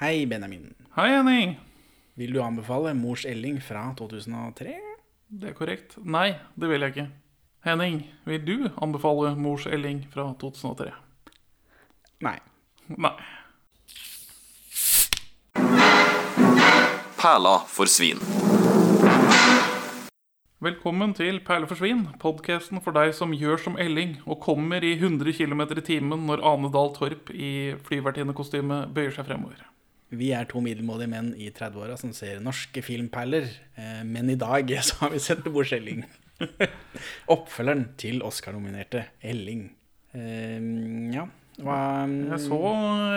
Hei, Benjamin. Hei, Henning. Vil du anbefale Mors Elling fra 2003? Det er korrekt. Nei, det vil jeg ikke. Henning, vil du anbefale Mors Elling fra 2003? Nei. Nei. Perla for svin. Velkommen til Perle for svin, podkasten for deg som gjør som Elling og kommer i 100 km i timen når Ane Dahl Torp i flyvertinnekostyme bøyer seg fremover. Vi er to middelmådige menn i 30-åra som ser norske filmperler, eh, men i dag så har vi sett Bo Elling. Oppfølgeren til Oscar-nominerte Elling. Eh, ja, hva Jeg så,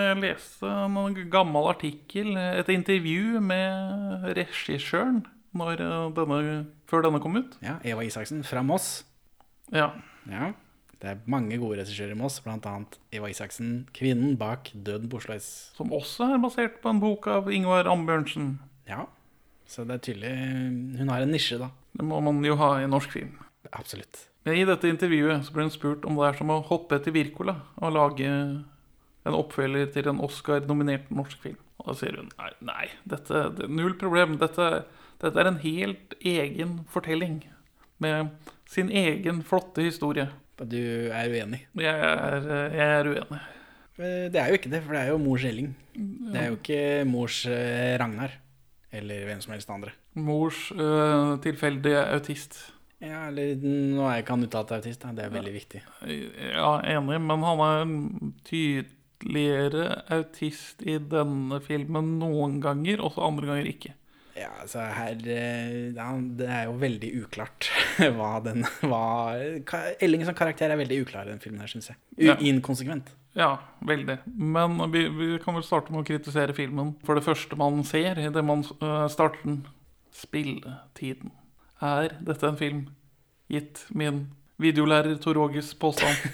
jeg leste en gammel artikkel, et intervju med regissøren når denne, før denne kom ut. Ja, Eva Isaksen fra Moss. Ja. Ja, det er mange gode regissører i Moss, annet Eva Isaksen, kvinnen bak Døden på Oslo S. Som også er basert på en bok av Ingvar Ambjørnsen. Ja, så det er tydelig Hun har en nisje, da. Det må man jo ha i norsk film. Absolutt. Men I dette intervjuet så ble hun spurt om det er som å hoppe etter Wirkola og lage en oppfølger til en Oscar-nominert norsk film. Og da sier hun nei, nei dette det er null problem. Dette, dette er en helt egen fortelling med sin egen flotte historie. Du er uenig? Jeg er, jeg er uenig. Eh, Det er jo ikke det, for det er jo mors Elling. Det er jo ikke mors eh, Ragnar. Eller hvem som helst andre. Mors uh, tilfeldige autist. Ja, eller Nå er ikke han uttalt autist, da. det er veldig viktig. Ja, enig, men han er tydeligere autist i denne filmen noen ganger, også andre ganger ikke. Ja, altså her eh, ja, Det er jo veldig uklart hva den hva, Elling som karakter er veldig uklar i den filmen her, syns jeg. U Ja. Inkonsekvent. Ja, veldig. Men vi, vi kan vel starte med å kritisere filmen. For det første man ser idet man øh, starter den, spilletiden. Er dette en film gitt min videolærer Tor Åges påstand?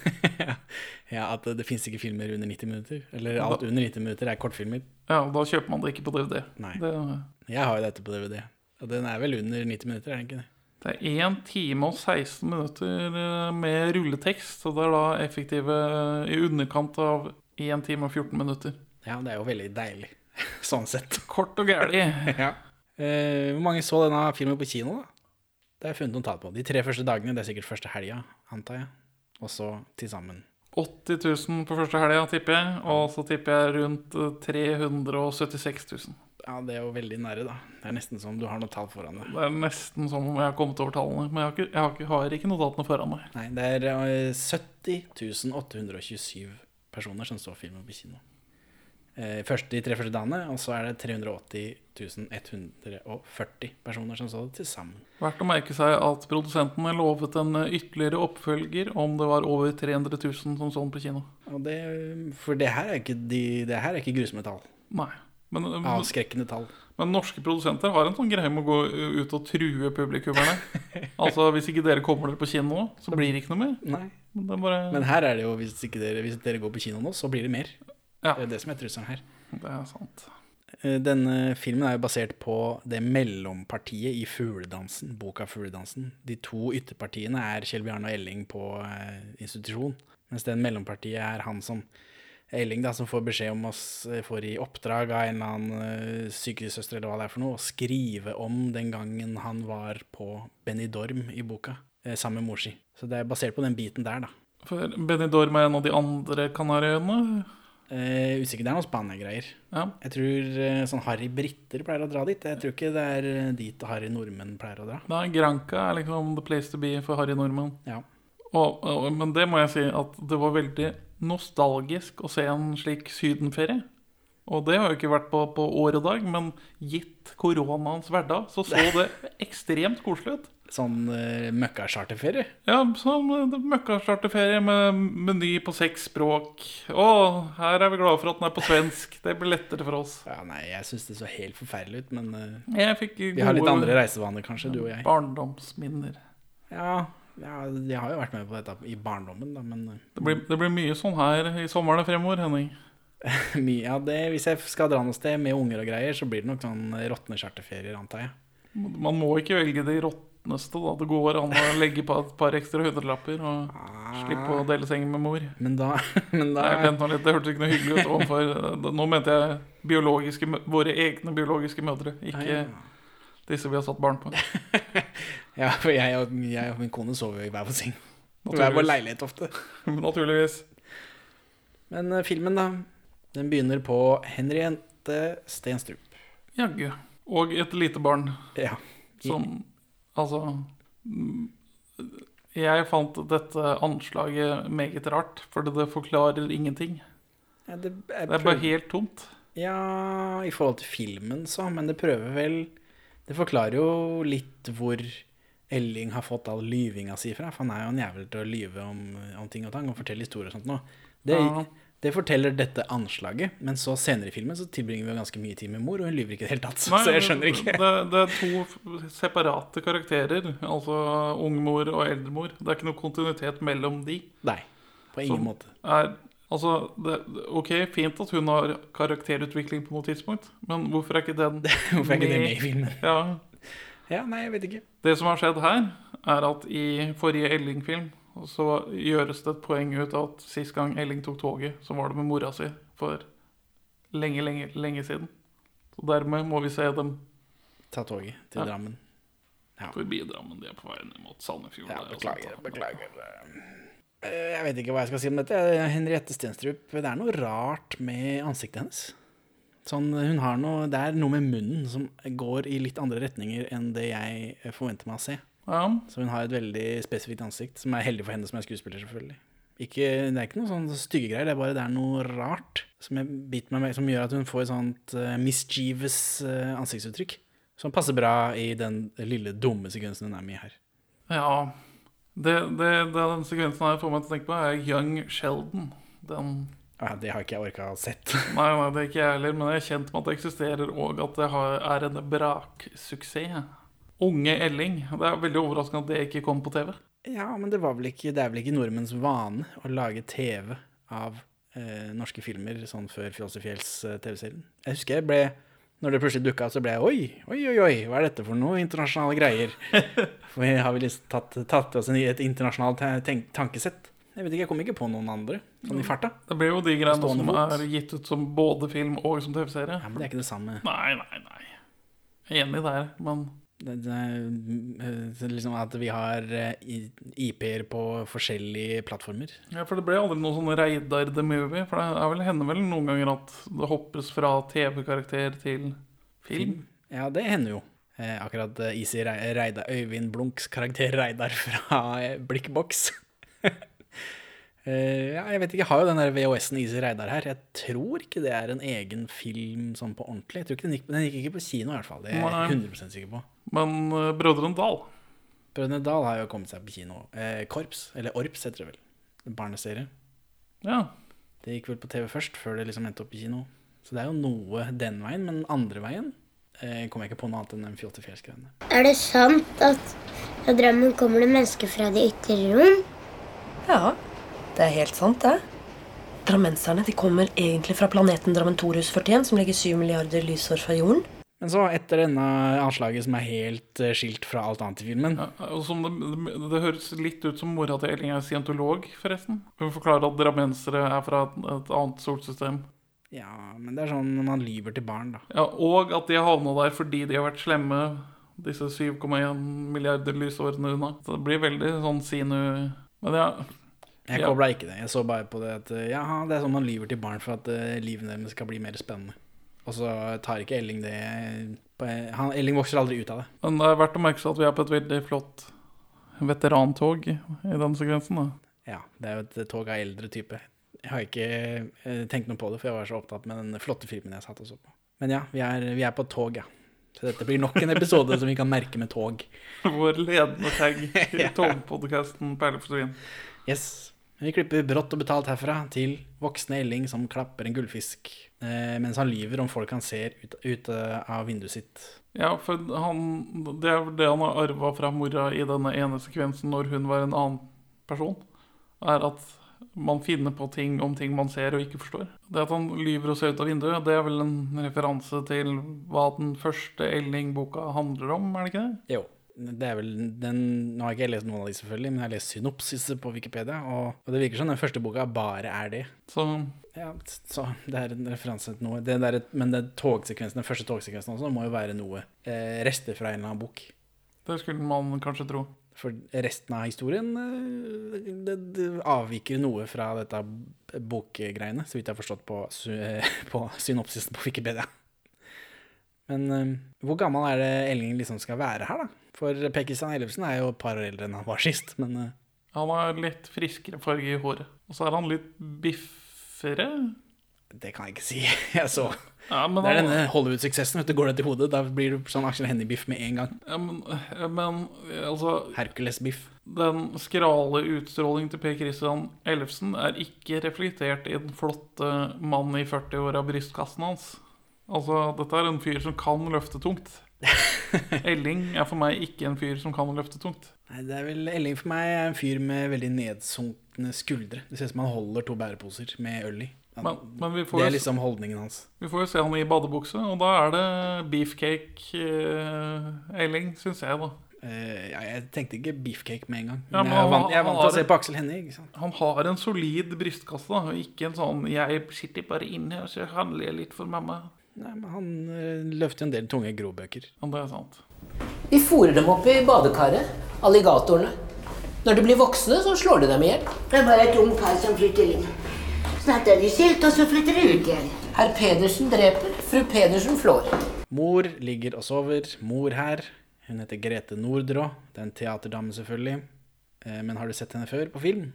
Ja, At det, fins ikke filmer under 90 minutter. Eller alt under 90 minutter er kortfilmer. Ja, og da kjøper man det ikke på DVD. Nei. Det, Jeg har jo dette på DVD. Og den er vel under 90 minutter, er den ikke det? det er 1 time og 16 minutter øh, med rulletekst, så det er da effektive øh, i underkant av 1 time og 14 minutter. Ja, det er jo veldig deilig. Sånn sett. Kort og gærlig. Ja. Eh, hvor mange så denne filmen på kino, da? Det har jeg funnet noen tall på. De tre første dagene, det er sikkert første helga, antar jeg. Og så til sammen. 80 000 på første helga, tipper jeg. Og så tipper jeg rundt eh, 376 000. Ja, det er jo veldig nære, da. Det er nesten som du har noe tall foran deg. Det er nesten som om jeg har kommet over tallene. Men jeg har ikke, jeg har ikke, har ikke notatene foran meg. Nei, det er eh, 70 827 personer som så filmen på kino. Eh, først de tre første dagene, og så er det 380 140 personer som så det til sammen. Verdt å merke seg at produsentene lovet en eh, ytterligere oppfølger om det var over 300 000 som så den på kino. Og det, for det her er ikke, de, det her er ikke grusomme tall. Nei. Men, eh, Avskrekkende tall. men norske produsenter har en sånn greie med å gå ut og true publikummerne. altså hvis ikke dere kommer dere på kino, så blir det ikke noe mer. Nei. Men bare Men her er det jo, hvis, ikke dere, hvis dere går på kino nå, så blir det mer. Ja, Det er det som er trusselen her. det er sant. Eh, Denne filmen er jo basert på det mellompartiet i Fugledansen, boka Fugledansen. De to ytterpartiene er Kjell Bjarne og Elling på eh, institusjon, mens den mellompartiet er han som Elling da, som får beskjed om oss, eh, får i oppdrag av en eller annen sykesøster eller hva det er for noe, å skrive om den gangen han var på Benidorm i boka, sammen med mor si. Så det er basert på den biten der, da. For Benidorm er en av de andre Kanariøyene. Eh, usikker, det er noen Spania-greier. Ja. Jeg tror uh, sånn Harry Britter pleier å dra dit. Jeg tror ikke det er eh, dit Harry Nordmenn pleier å dra. Nei, Granca er liksom the place to be for harry nordmenn. Ja. Og, og, men det må jeg si at det var veldig nostalgisk å se en slik sydenferie. Og det har jo ikke vært på, på år og dag, men gitt koronaens hverdag, så så det ekstremt koselig ut. Sånn uh, møkkacharterferie. Ja, sånn uh, møkkacharterferie med meny på seks språk. Å, her er vi glade for at den er på svensk. Det blir lettere for oss. Ja, nei, jeg syns det så helt forferdelig ut, men uh, Jeg fikk vi har litt andre reisevaner, kanskje, du og jeg. barndomsminner. Ja, ja, jeg har jo vært med på dette i barndommen, da, men eh, Det blir, det blir mye sånn her i sommeren fremover, Henning. mye av det Hvis jeg skal dra noe sted med unger og greier, så blir det nok sånn råtne charterferier, antar jeg. Man må ikke velge de råtne råtneste da. Det går an å legge på et par ekstra hundrelapper og slippe å dele seng med mor. Men da, men da Nei, vent nå litt, det hørtes ikke noe hyggelig ut overfor Nå mente jeg biologiske, våre egne biologiske mødre, ikke Ja, disse vi har satt barn på. Ja, for jeg og, jeg og min kone sover jo i hver vår seng. Hver vår leilighet ofte. Naturligvis. Men eh, filmen, da. Den begynner på Henriette Stenstrup. Jaggu. Og et lite barn Ja. som Altså mm, Jeg fant dette anslaget meget rart, fordi det forklarer ingenting. ja det, Det er bare helt tomt. Ja, i forhold til filmen, så, men det prøver vel Det forklarer jo litt hvor Elling har fått all lyvinga si fra. For han er jo en jævel til å lyve om, om ting og tang og fortelle historier og sånt noe. Det, Ja. Det forteller dette anslaget, men så senere i filmen så tilbringer vi ganske mye tid med mor, og hun lyver ikke i det hele tatt. Nei, så jeg skjønner ikke. Det, det er to separate karakterer, altså ungmor og eldremor. Det er ikke noe kontinuitet mellom de. Nei, på ingen Som- måte. Er, altså, det, ok, fint at hun har karakterutvikling på noe tidspunkt, men hvorfor er ikke den Hvorfor er ikke det med i filmen? Ja, Ja, nei, jeg vet ikke. Det som har skjedd her, er at i forrige Elling-film så gjøres det et poeng ut av at sist gang Elling tok toget, så var det med mora si for lenge, lenge, lenge siden. Så dermed må vi se dem Ta toget til Ja. Drammen. Ja. forbi Drammen. De er på vei ned mot Sandefjord. Ja, beklager, sånt. beklager. Eh, Jeg vet ikke hva jeg skal si om dette. Henriette Stenstrup, det er noe rart med ansiktet hennes. Sånn, hun har noe, det er noe med munnen som går i litt andre retninger enn det jeg forventer meg å se. Ja, Så hun har et veldig spesifikt ansikt, som er heldig for henne som er skuespiller, selvfølgelig. Ikke, det er ikke noe sånn stygge greier, det er bare det er noe rart som, jeg med, som gjør at hun får et sånt uh, mischievous uh, ansiktsuttrykk. Som passer bra i den lille dumme sekvensen hun er med i her. ja. Det, det, det den sekvensen her får meg til å tenke på, er Young Sheldon. Den Ja, det har ikke jeg orka sett. Nei, nei, det er ikke jeg heller, men jeg er kjent med at det eksisterer, og at det har, er en braksuksess. Unge Elling. Det er veldig overraskende at det ikke kom på TV. Ja, men det, var vel ikke, det er vel ikke nordmenns vane å lage TV av eh, norske filmer sånn før Fjols og fjells eh, TV-serien. Jeg husker jeg ble Når det plutselig dukka opp, så ble jeg oi, oi, oi, oi, hva er dette for noe internasjonale greier? For vi har vel liksom tatt, tatt oss et internasjonalt tankesett. Jeg vet ikke, jeg kom ikke på noen andre sånn i farta. Det blir jo de greiene som er gitt ut som både film og som TV-serie. Ja, men det er ikke det samme. Nei, nei, nei. Jeg er enig der, men Liksom at vi har eh, IP-er på forskjellige plattformer. ja, For det ble aldri noe sånn Reidar the Movie. For det er vel, hender vel noen ganger at det hoppes fra TV-karakter til film. Ja, det hender jo. Eh, akkurat eh, Easy Reidar, Øyvind Blunks karakter Reidar fra Blikkboks. eh, ja, jeg vet ikke, jeg har jo den der VHS-en Easy Reidar her. Jeg tror ikke det er en egen film sånn på ordentlig. Jeg tror ikke Den gikk, den gikk ikke på kino, i hvert fall. Det er jeg 100 sikker på. Men uh, Brødrene Dal Brødrene Dal har jo kommet seg på kino. Eh, Korps, eller Orps heter det vel. En barneserie. Ja. Det gikk vel på TV først, før det liksom endte opp i kino. Så det er jo noe den veien, men andre veien eh, kommer jeg ikke på noe annet enn den Fjolte Fjellsgreiene. Er det sant at fra drømmen kommer det mennesker fra de ytre rom? Ja, det er helt sant, det. Drammenserne de kommer egentlig fra planeten Drammentorus 41, som ligger 7 milliarder lysår fra jorden. Men så, etter denne anslaget som er helt eh, skilt fra alt annet i filmen Ja, det, det, det høres litt ut som mora til Elling er scientolog, forresten. Hun forklarer at drammensere er fra et, et annet solsystem. Ja, men det er sånn man lyver til barn, da. Ja, Og at de har havna der fordi de har vært slemme, disse 7,1 milliarder lysårene unna. Så det blir veldig sånn sinu... Men ja, Jeg Ja. kobla ikke det. Jeg så bare på det at eh, ja, det er sånn man lyver til barn for at uh, livet deres skal bli mer spennende. Og så tar ikke Elling det han, Elling vokser aldri ut av det. men det er verdt å merke seg at vi er på et veldig flott veterantog i den sekvensen. da. Ja, det er jo et tog av eldre type. Jeg har ikke eh, tenkt noe på det, for jeg var så opptatt med den flotte filmen jeg satt og så på. Men ja, vi er, vi er på tog, ja. Så dette blir nok en episode som vi kan merke med tog. Vår ledende tag i togpodkasten Perle for svin. Yes. Vi klipper brått og betalt herfra til voksne Elling som klapper en gullfisk eh, mens han lyver om folk han ser ut, ute av vinduet sitt. Ja, for han, det er vel det han har arva fra mora i denne ene sekvensen når hun var en annen person, er at man finner på ting om ting man ser og ikke forstår. Det at han lyver og ser ut av vinduet, det er vel en referanse til hva den første Elling-boka handler om, er det ikke det? Jo. Det er vel den, Nå har ikke jeg lest noen av de, selvfølgelig, men jeg har lest synopsiset på Wikipedia, og, og det virker som den første boka bare er det. Så Ja, så det er en referanse til noe. Det der, men den togsekvensen, den første togsekvensen også må jo være noe eh, rester fra en eller annen bok. det skulle man kanskje tro. For resten av historien eh, det, det avviker noe fra dette bokgreiene, så vidt jeg har forstått på, på synopsisen på Wikipedia. Men eh, hvor gammel er det Elling liksom skal være her, da? For Per-Kristian Ellefsen er jo et par år eldre enn han var sist, men eh, Han har litt friskere farge i håret. Og så er han litt biffere. det kan jeg ikke si. Jeg så Ja, men, Det er han, denne Hollywood-suksessen. du, Går det til hodet, da blir du sånn Aksel Hennie-biff med en gang. ja, men, men altså Hercules-biff. Den skrale utstrålingen til Per Christian Ellefsen er ikke reflektert i den flotte mannen i 40-åra brystkassen hans. Altså, dette er en fyr som kan løfte tungt. Elling er for meg ikke en fyr som kan løfte tungt. Nei, det er vel Elling for meg er en fyr med veldig nedsunkne skuldre. Det ser ut som han holder to bæreposer med øl i. Han, Men, men det er liksom holdningen hans. vi får jo se han i badebukse, og da er det beefcake eh, Elling, syns jeg, da. Uh, ja, jeg tenkte ikke beefcake med en gang. Ja, Men jeg er vant, jeg er vant til å se på Aksel Hennie. Han har en solid brystkasse, da, ikke en sånn 'jeg sitter bare inne og så handler jeg litt for mamma'. Nei, men Han eh, løfter en del tunge grobøker. Ja, det er sant. Vi fôrer dem opp i badekaret, alligatorene. Når de blir voksne, så slår de dem i hjel. Det er bare et ung par som flytter inn. Snart er de skilt, og så flytter de ut igjen. Herr Pedersen dreper, fru Pedersen flår. Mor ligger og sover. Mor her. Hun heter Grete Nordrå. Det er en teaterdame, selvfølgelig. Eh, Men har du sett henne før på film?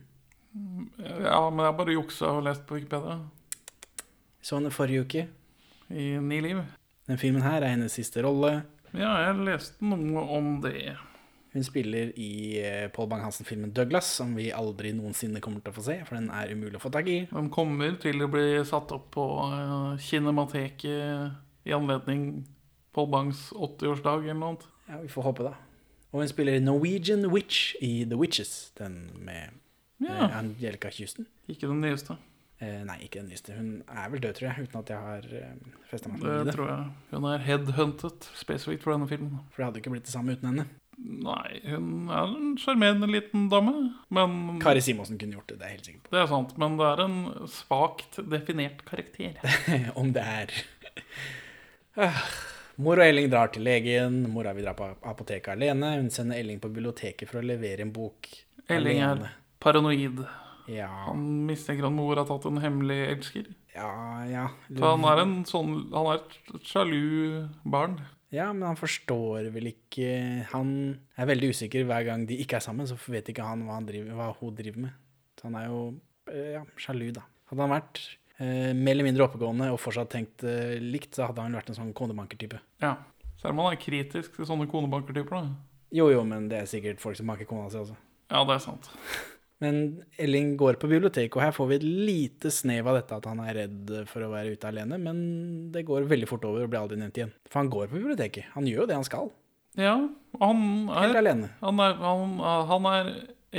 Ja, men jeg bare juksa og lest på Wikipedia. Så henne forrige uke. I Ni liv. Den filmen her er hennes siste rolle. Ja, jeg leste noe om det. Hun spiller i Paul Pål Bang-Hansen-filmen 'Douglas', som vi aldri noensinne kommer til å få se, for den er umulig å få tak i. Den kommer til å bli satt opp på uh, Kinemateket i anledning Paul Bangs 80-årsdag eller noe annet. Ja, vi får håpe, da. Og hun spiller Norwegian Witch i The Witches, den med Ja, eh, Angelica Houston. ikke den nyeste. Eh, nei, ikke den nyeste. Hun er vel død, tror jeg, uten at jeg har eh, festa meg til Det det. tror jeg. Hun er headhuntet spesifikt for denne filmen. For det hadde ikke blitt det samme uten henne. Nei, hun er en sjarmerende liten dame. Men Kari Simonsen kunne gjort det, det er jeg helt sikker på. Det er sant, men det er en svakt definert karakter. Om det er ah. Mor og Elling drar til legen. Mora vil dra på apoteket alene. Hun sender Elling på biblioteket for å levere en bok Elling er alene. paranoid. Ja, Han mistenker at mor har tatt en hemmelig elsker. ja, ja. Så han er en sånn Han er et sjalu barn. Ja, men han forstår vel ikke Han er veldig usikker hver gang de ikke er sammen, så vet ikke han hva, han driver, hva hun driver med. Så han er jo eh, ja, sjalu, da. Hadde han vært eh, mer eller mindre oppegående og fortsatt tenkt eh, likt, så hadde han vært en sånn konebankertype. Ja. Selv om han er kritisk til sånne konebankertyper. da. Jo, jo, men det er sikkert folk som banker kona si også. Ja, det er sant. Men Elling går på biblioteket, og her får vi et lite snev av dette at han er redd for å være ute alene, men det går veldig fort over og blir aldri nevnt igjen. For han går på biblioteket. Han gjør jo det han skal. Ja, han Helt er, alene. han er, han, han er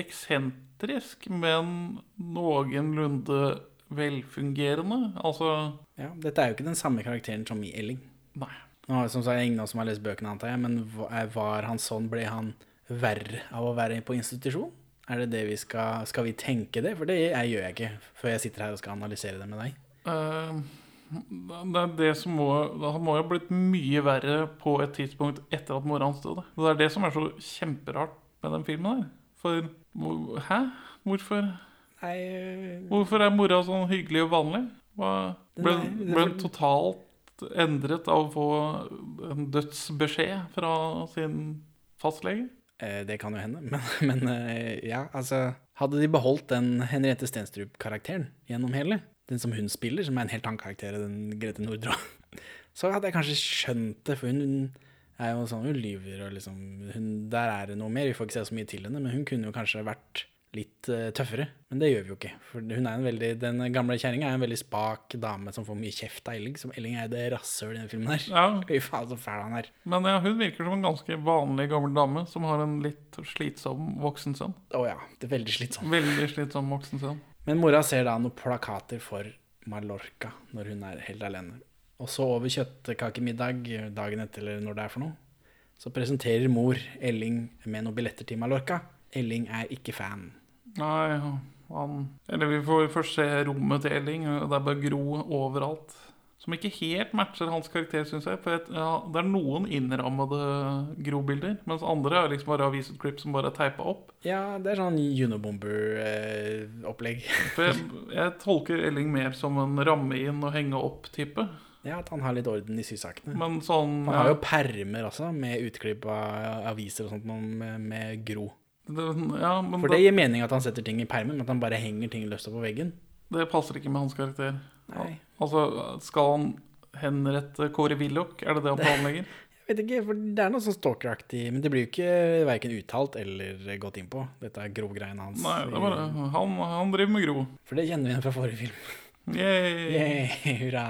eksentrisk, men noenlunde velfungerende. Altså Ja, dette er jo ikke den samme karakteren som i Elling. Nei. Nå, har- som sagt, ingen som har lest bøkene, antar jeg, men var han sånn? Ble han verre av å være på institusjon? Er det det vi skal Skal vi tenke det? For det jeg, gjør jeg ikke før jeg sitter her og skal analysere det med deg. Uh, det er det som må Han må jo ha blitt mye verre på et tidspunkt etter at mora hans døde. Det er det som er så kjemperart med den filmen her. For Hæ? Hvorfor, Nei, uh... hvorfor er mora sånn hyggelig og vanlig? Hva, ble, ble hun totalt endret av å få en dødsbeskjed fra sin fastlege? Eh, det kan jo hende. Men, men eh, ja, altså Hadde de beholdt den Henriette Stenstrup-karakteren gjennom hele, den som hun spiller, som er en helt annen karakter enn den Grete Nordra, så hadde jeg kanskje skjønt det, for hun er jo sånn hun lyver og liksom hun, Der er det noe mer. Vi får ikke se så mye til henne, men hun kunne jo kanskje vært litt eh, tøffere. Men det gjør vi jo ikke. For hun er en veldig, den gamle kjerringa er en veldig spak dame som får mye kjeft av Elling. Som Elling er det rasshølet i denne filmen her. Ja, Fy faen, så fæl han er. Men ja, hun virker som en ganske vanlig gammel dame som har en litt slitsom voksensønn. Å ja, det er veldig slitsom. Veldig slitsom voksen sønn. Men mora ser da noen plakater for Mallorca når hun er helt alene. Og så over kjøttkakemiddag dagen etter, eller når det er for noe, så presenterer mor Elling med noen billetter til Mallorca. Elling er ikke fan. Nei, han Eller vi får først se rommet til Elling. Det er bare gro overalt. Som ikke helt matcher hans karakter, syns jeg. For ja, det er noen innrammede grobilder, mens andre er liksom bare avisutklipp som bare er teipa opp. Ja, det er sånn Unibomber-opplegg. For jeg, jeg tolker Elling mer som en ramme inn og henge opp-type. ja, at han har litt orden i sysakene. Men sånn Han har jo permer også, med utklipp av aviser og sånt med, med Gro. Det, Ja, For det gir mening at han setter ting i permen, men at han bare henger ting løst opp på veggen. det passer ikke med hans karakter. Nei. Altså, skal han henrette Kåre Willoch? Er det det han planlegger? Jeg vet ikke, for det er noe sånn stalkeraktig, men det blir jo ikke verken uttalt eller gått inn på. Dette er grovgreiene hans. Nei, det er bare han, han driver med grov. For det kjenner vi igjen fra forrige film. Yay. Yay, hurra.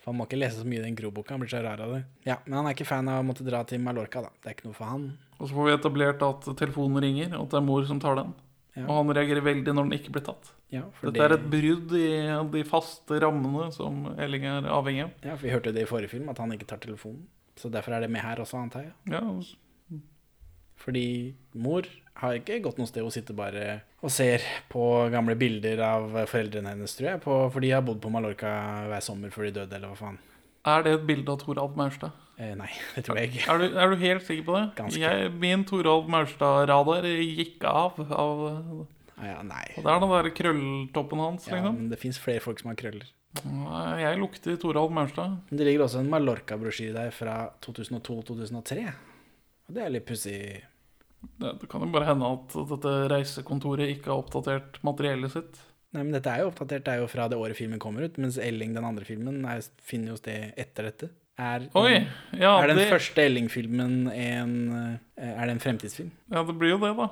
For han må ikke lese så mye i den Gro-boka, han blir så rar av det. Ja, Men han er ikke fan av å måtte dra til Mallorca, da. Det er ikke noe for han. Og så får vi etablert at telefonen ringer, og at det er mor som tar den. Ja. Og han reagerer veldig når den ikke blir tatt. Ja, for Dette er et brudd i de faste rammene som Elling er avhengig av. Ja, for vi hørte det i forrige film, at han ikke tar telefonen. Så derfor er det med her også, antar jeg. Ja, Fordi mor har ikke gått noe sted. Hun sitter bare og ser på gamle bilder av foreldrene hennes, tror jeg. På, for de har bodd på Mallorca hver sommer før de døde, eller hva faen. Er det et bilde av Toralv Maurstad? Eh, nei, det tror jeg ikke. Er du, er du helt sikker på det? Ganske. Jeg, min Toralv Maurstad-radar gikk av. av Ah, ja, nei. og det er den der krølltoppen hans, Ja, liksom. men det fins flere folk som har krøller. Nei, Jeg lukter Toralv Maurstad. Men det ligger også en Mallorca-brosjyre der fra 2002-2003. Og det er litt pussig. Det, det kan jo bare hende at dette reisekontoret ikke har oppdatert materiellet sitt. Nei, men dette er jo oppdatert, det er jo fra det året filmen kommer ut, mens Elling, den andre filmen, er, finner jo sted etter dette. Er, Oi! Ja, er den det, første Elling-filmen en eh, Er det en fremtidsfilm? ja, det blir jo det, da.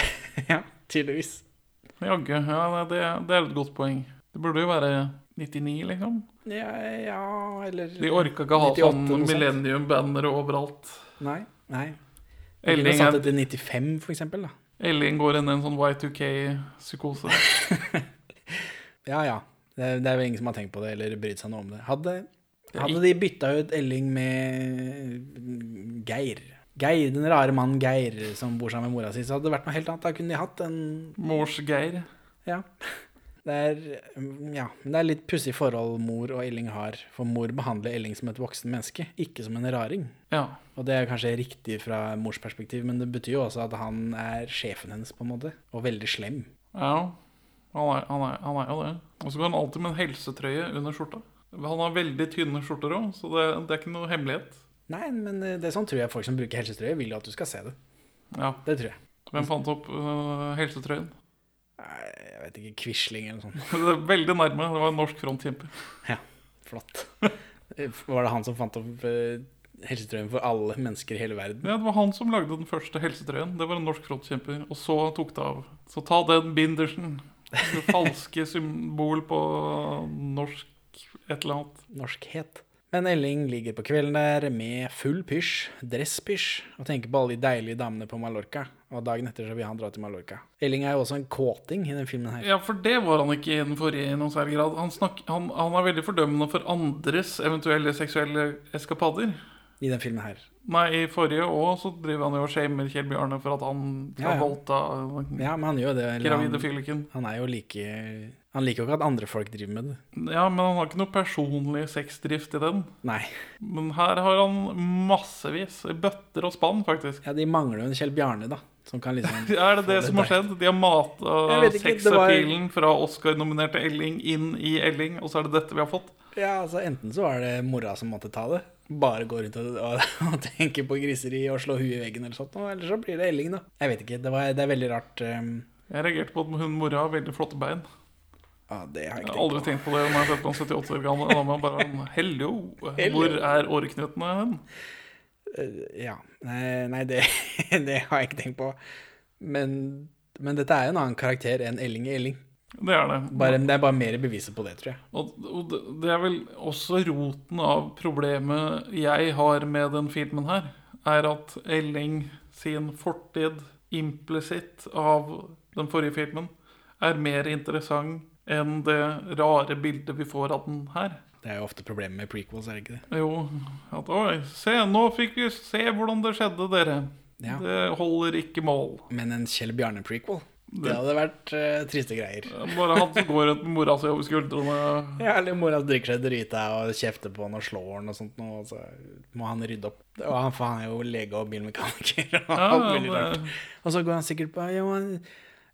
ja, tydeligvis. Jaggu. Ja, det, det er et godt poeng. Det burde jo være 99, liksom. Ja, ja eller De orka ikke ha sånn millennium-bannere overalt. Nei. nei. Elling satt det til 95, for eksempel. Da. Elling går inn i en sånn Y2K-psykose. Ja, ja. Det, det er vel ingen som har tenkt på det eller brydd seg noe om det. Hadde, hadde de bytta ut Elling med Geir Geir, Den rare mannen Geir som bor sammen med mora si, så hadde det vært noe helt annet. Da kunne de hatt en Mors Geir. Ja. Det er, ja, men det er litt pussig forhold mor og Elling har. For mor behandler Elling som et voksen menneske, ikke som en raring. Ja. Og det er kanskje riktig fra mors perspektiv, men det betyr jo også at han er sjefen hennes, på en måte. Og veldig slem. ja. Han er, han, er, han er jo det. Og så går han alltid med en helsetrøye under skjorta. Han har veldig tynne skjorter òg, så det, det er ikke noe hemmelighet. Nei, men eh, det er sånn tror jeg folk som bruker helsetrøye, vil jo at du skal se det. Ja. Det tror jeg. Hvem fant opp uh, helsetrøyen? Nei, Jeg vet ikke, Quisling eller noe sånt. Det er veldig nærme. Det var en norsk frontkjemper. Ja, Flott. Var det han som fant opp eh, helsetrøyen for alle mennesker i hele verden? Ja, Det var han som lagde den første helsetrøyen. Det var en norsk frontkjemper. Og så tok det av. Så ta den bindersen. Falske symbol på norsk et eller annet. Norskhet. Men Elling ligger på kvelden der med full pysj, dresspysj, og tenker på alle de deilige damene på Mallorca. Og dagen etter så vil han dra til Mallorca. Elling er jo også en kåting i den filmen her. Ja, for det var han ikke i den forrige i noen særlig grad. Han, snak, han, han er veldig fordømmende for andres eventuelle seksuelle eskapader. I den filmen her. Nei, i forrige òg så driver han jo og shamer Kjell Bjarne for at han Ja, har ja. voldta Ja, men han gjør det. gravide fylliken. han er jo like Han liker jo ikke at andre folk driver med det. Ja, men han har ikke noe personlig sexdrift i den. Nei. Men her har han massevis. Bøtter og spann, faktisk. Ja, de mangler jo en Kjell Bjarne, da. Som kan liksom Er det det det som har skjedd? De har mata ikke, det var- fra Oscar-nominerte Elling inn i Elling, og så er det dette vi har fått? Ja, altså Enten så var det mora som måtte ta det. Bare gå rundt og, og, og tenke på griseri og slå huet i veggen eller sånt. Eller så blir det Elling, da. Jeg vet ikke. Det, var, det er veldig rart. Um, Jeg reagerte på at hun mora har veldig flotte bein. ja, det har jeg ikke Jeg har aldri tenkt på. tenkt på det når jeg har sett på en 78 år gammel. Da må jeg bare Hello! Hvor er åreknutene hen? Eh, Ja. Nei, nei det, det har jeg ikke tenkt på. Men, men dette er jo en annen karakter enn Elling i Elling. Det er det. Bare, det er bare mer beviser på det, tror jeg. Og, og det- det er vel også roten av problemet jeg har med den filmen her, er at Elling sin fortid implisitt av den forrige filmen er mer interessant enn det rare bildet vi får av den her. Det er jo ofte problemet med prequels, er det ikke det? Jo, at oi, se, nå fikk vi se hvordan det skjedde, dere. Ja. Det holder ikke mål. Men en Kjell Bjarne-prequel, det hadde vært uh, triste greier. Bare han som går rundt med mora si over skuldrene. Ja, eller mora drikker seg drita og kjefter på han og slår han og sånt, og så må han rydde opp. Og han, for han er jo lege og bilmekaniker og Ja, alt mulig det- Og så går han sikkert på ja,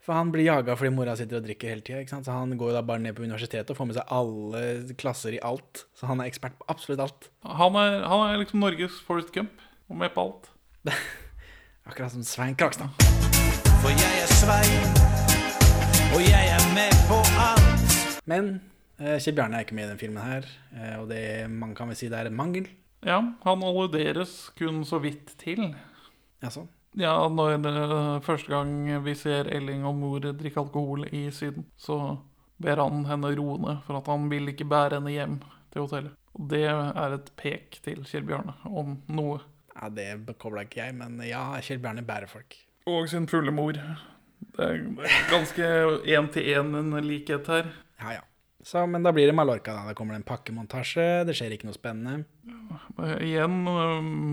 For han blir jaga fordi mora sitter og drikker hele tida. Så han går da bare ned på universitetet og får med seg alle klasser i alt. Så han er ekspert på absolutt alt. Han er, han er liksom Norges Forest Gump, og med på alt. Akkurat som Svein Krogstad. For jeg er Svein, og jeg er med på alt. Men eh, Kjell Bjarne er ikke med i den filmen her, eh, og det man kan vel si det er en mangel. Ja, han alluderes kun så vidt til. Jaså? Ja, når eh, første gang vi ser Elling og mor drikke alkohol i Syden, så ber han henne roe ned, for at han vil ikke bære henne hjem til hotellet. Og det er et pek til Kjell Bjarne om noe. ja, det kobla ikke jeg, men ja, Kjell Bjarne bærer folk. Og sin fulle mor. Det er ganske én-til-én en likhet her. Ja, ja. Så, men da blir det Mallorca, da. Da kommer det en pakkemontasje, det skjer ikke noe spennende. Ja, Igjen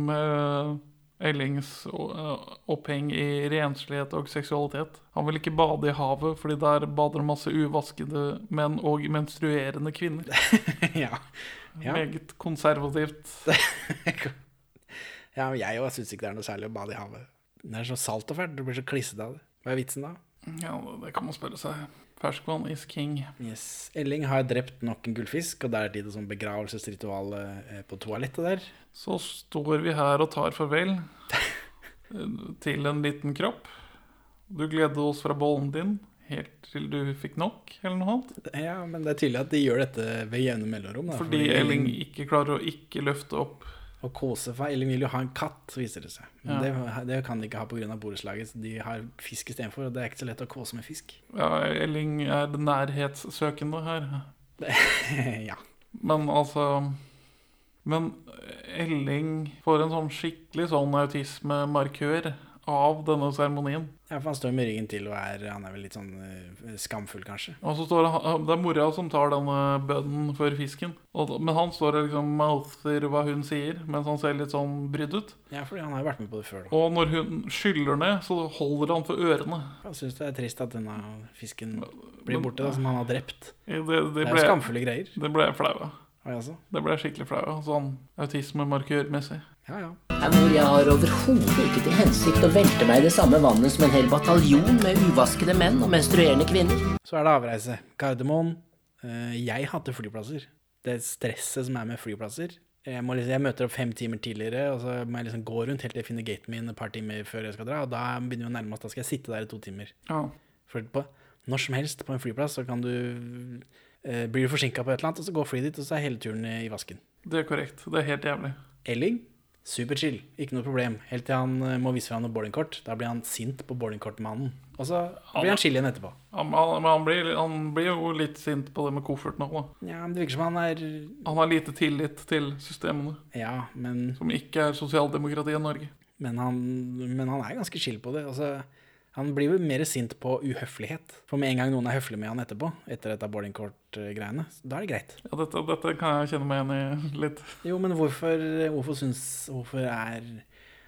med Ellings eh, oppheng i renslighet og seksualitet. Han vil ikke bade i havet, fordi der bader masse uvaskede menn og menstruerende kvinner. ja. Ja. Meget konservativt. ja, jeg òg syns ikke det er noe særlig å bade i havet. Det er så salt og fælt, du blir så klissete av det. Hva er vitsen da? Ja, det kan man spørre seg. Ferskvann is king. Yes. Elling har drept nok en gullfisk, og da er det sånn begravelsesritual eh, på toalettet der. Så står vi her og tar farvel til en liten kropp. Du gleder oss fra bollen din helt til du fikk nok, eller noe annet. Ja, men det er tydelig at de gjør dette ved jevne mellomrom. Da, Fordi Elling ikke klarer å ikke løfte opp Og kose, seg. Elling vil jo ha en katt, viser det seg. Men Ja. det, det kan de ikke ha pga. borettslaget, de har fisk istedenfor. Og det er ikke så lett å kose med fisk. Ja, Elling er nærhetssøkende her. ja. Men altså Men Elling får en sånn skikkelig sånn autismemarkør av denne seremonien. ja, for han står med ryggen til og er, han er vel litt sånn uh, skamfull, kanskje. Og så står han, Det er mora som tar denne bønnen for fisken. Og, men han står og liksom mouther hva hun sier, mens han ser litt sånn brydd ut. Ja, fordi han har jo vært med på det før. da. Og når hun skyller ned, så holder han for ørene. Jeg syns det er trist at denne fisken blir borte, da, som han har drept. Det, det, Det er jo skamfulle greier. det ble jeg flau av. Det ble jeg skikkelig flau av. Sånn autismemarkørmessig. Ja, ja. Hvor jeg har overhodet ikke til hensikt å velte meg i det samme vannet som en hel bataljon med uvaskede menn og menstruerende kvinner. Så er det avreise. Gardermoen. Eh, Jeg hater flyplasser. Det stresset som er med flyplasser. Jeg, må liksom, jeg møter opp fem timer tidligere, og så må jeg liksom gå rundt helt til jeg finner gaten min et par timer før jeg skal dra. Og da begynner jo nærmest. Da skal jeg sitte der i to timer. Ja. For på, når som helst på en flyplass så kan du eh, Blir du forsinka på et eller annet, og så går flyet ditt, og så er hele turen i vasken. Det er korrekt. Det er helt jævlig. Elling, superchill, ikke noe problem. Helt til han eh, må vise fram noe boardingkort. Da blir han sint på boardingkortmannen. Og så blir han chill igjen etterpå. Han, han, han, blir, han blir jo litt sint på det med kofferten òg, da. Ja, men det virker som han er Han har lite tillit til systemene, Ja, men, som ikke er sosialdemokratiet i Norge. men, han, men han er ganske chill på det. Altså, han blir jo mer sint på uhøflighet. For med en gang noen er høflig med han etterpå, etter dette boardingkort-greiene, da er det greit. Ja, dette, dette kan jeg kjenne meg igjen i litt. Jo, men hvorfor, hvorfor syns Hvorfor er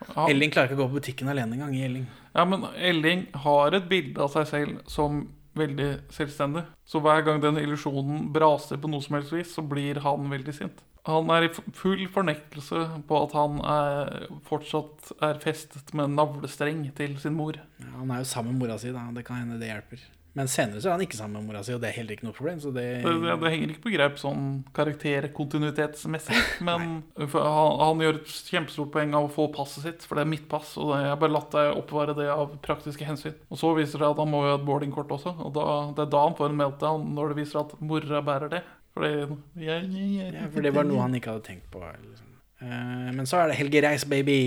Han, Elling klarer ikke å gå på butikken alene engang i Elling. ja, men Elling har et bilde av seg selv som veldig selvstendig. Så hver gang den illusjonen braser på noe som helst vis, så blir han veldig sint. Han er i full fornektelse på at han er, fortsatt er festet med en navlestreng til sin mor. Ja, han er jo sammen med mora si, da. Det kan hende det hjelper. Men senere så er han ikke sammen med mora si, og det er heller ikke noe problem. Så det, Det, det, det henger ikke på greip sånn karakterkontinuitetsmessig, men han, han gjør et kjempestort poeng av å få passet sitt, for det er mitt pass, og det, jeg har bare latt deg oppvare det av praktiske hensyn. Og så viser det at han må jo ha et boardingkort også, og da, det er da han får en meltdown, når det viser at mora bærer det. Fordi jeg, jeg, jeg, ja, for det var noe han ikke hadde tenkt på. Liksom. Uh, men så er det Helge Reis, baby.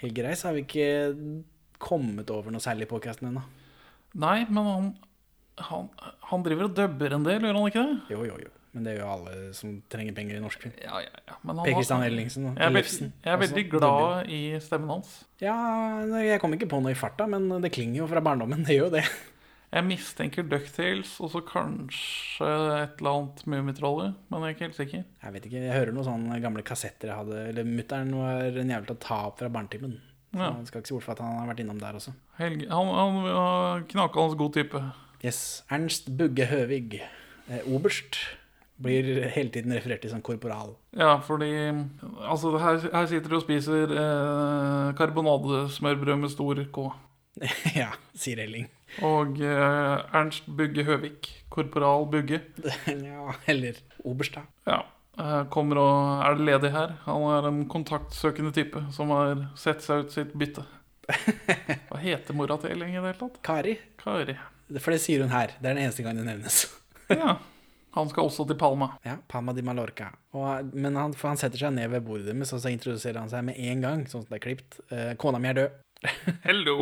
Helge Reis har vi ikke kommet over noe særlig i podkasten ennå. Nei, men han, han, han driver og dubber en del, gjør han ikke det? Jo, jo, jo. Men det gjør jo alle som trenger penger i norsk film. Ja, ja, ja. Per Christian Ellingsen og Ellefsen jeg er veldig glad i stemmen hans. Ja, jeg kom ikke på noe i farta, men det klinger jo fra barndommen. Det gjør jo det. Jeg mistenker Ducktales og så kanskje et eller annet Mummitrollet, men jeg er ikke helt sikker. Jeg vet ikke, jeg hører noen sånne gamle kassetter jeg hadde Eller mutter'n var en jævel til å ta opp fra barnetimen. Ja. jeg skal ikke se bort fra at han har vært innom der også. Helge, han, han var knakende god type. Yes. Ernst Bugge Høvig. Eh, oberst. Blir hele tiden referert til som korporal. Ja, fordi Altså, her, her sitter du og spiser eh, karbonadesmørbrød med stor K. ja, sier Elling. Og eh, Ernst Bugge Høvik, korporal Bugge, ja, eller oberst, da. ja, eh, kommer og er ledig her. Han er en kontaktsøkende type som har sett seg ut sitt bytte. Hva heter mora til Elling i det hele tatt? Kari. Kari. For det sier hun her. Det er den eneste gang det nevnes. Ja. Han skal også til Palma. Ja, Palma di Mallorca. Og, men han, han setter seg ned ved bordet deres, og så introduserer han seg med en gang, sånn som det er klipt. Eh, kona mi er død. Hello!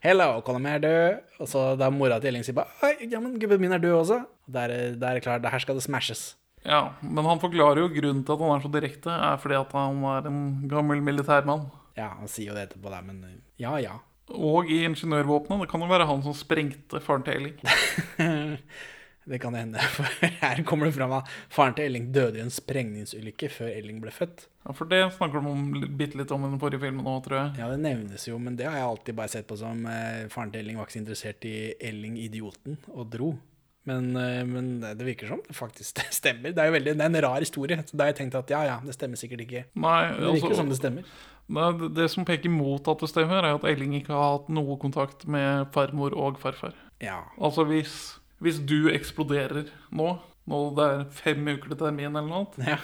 Hello, mi er død. Og så da mora til Elling sier bare Oi, ja, men gubben min er død også. Da er, det- det klart, her skal det smashes. Ja, men han forklarer jo grunnen til at han er så direkte, er fordi at han er en gammel militærmann. Ja, han sier jo det etterpå, der, men eh, ja, ja. Og i ingeniørvåpenet. Det kan jo være han som sprengte faren til Elling. Det kan hende. For her kommer det fram at faren til Elling døde i en sprengningsulykke før Elling ble født. Ja, For det snakker de om, bitte litt om i den forrige filmen òg, tror jeg. Ja, det nevnes jo, men det har jeg alltid bare sett på som eh, faren til Elling var ikke så interessert i Elling idioten og dro. Men, eh, men det virker som det faktisk stemmer. Det er jo veldig, det er en rar historie. Så da har jeg tenkt at ja, ja, det stemmer sikkert ikke. Nei, det virker altså, som det stemmer. det, det som peker mot at det stemmer, er at Elling ikke har hatt noe kontakt med farmor og farfar. Ja. Altså hvis, hvis du eksploderer nå, nå det er fem uker til termin eller noe, annet, ja.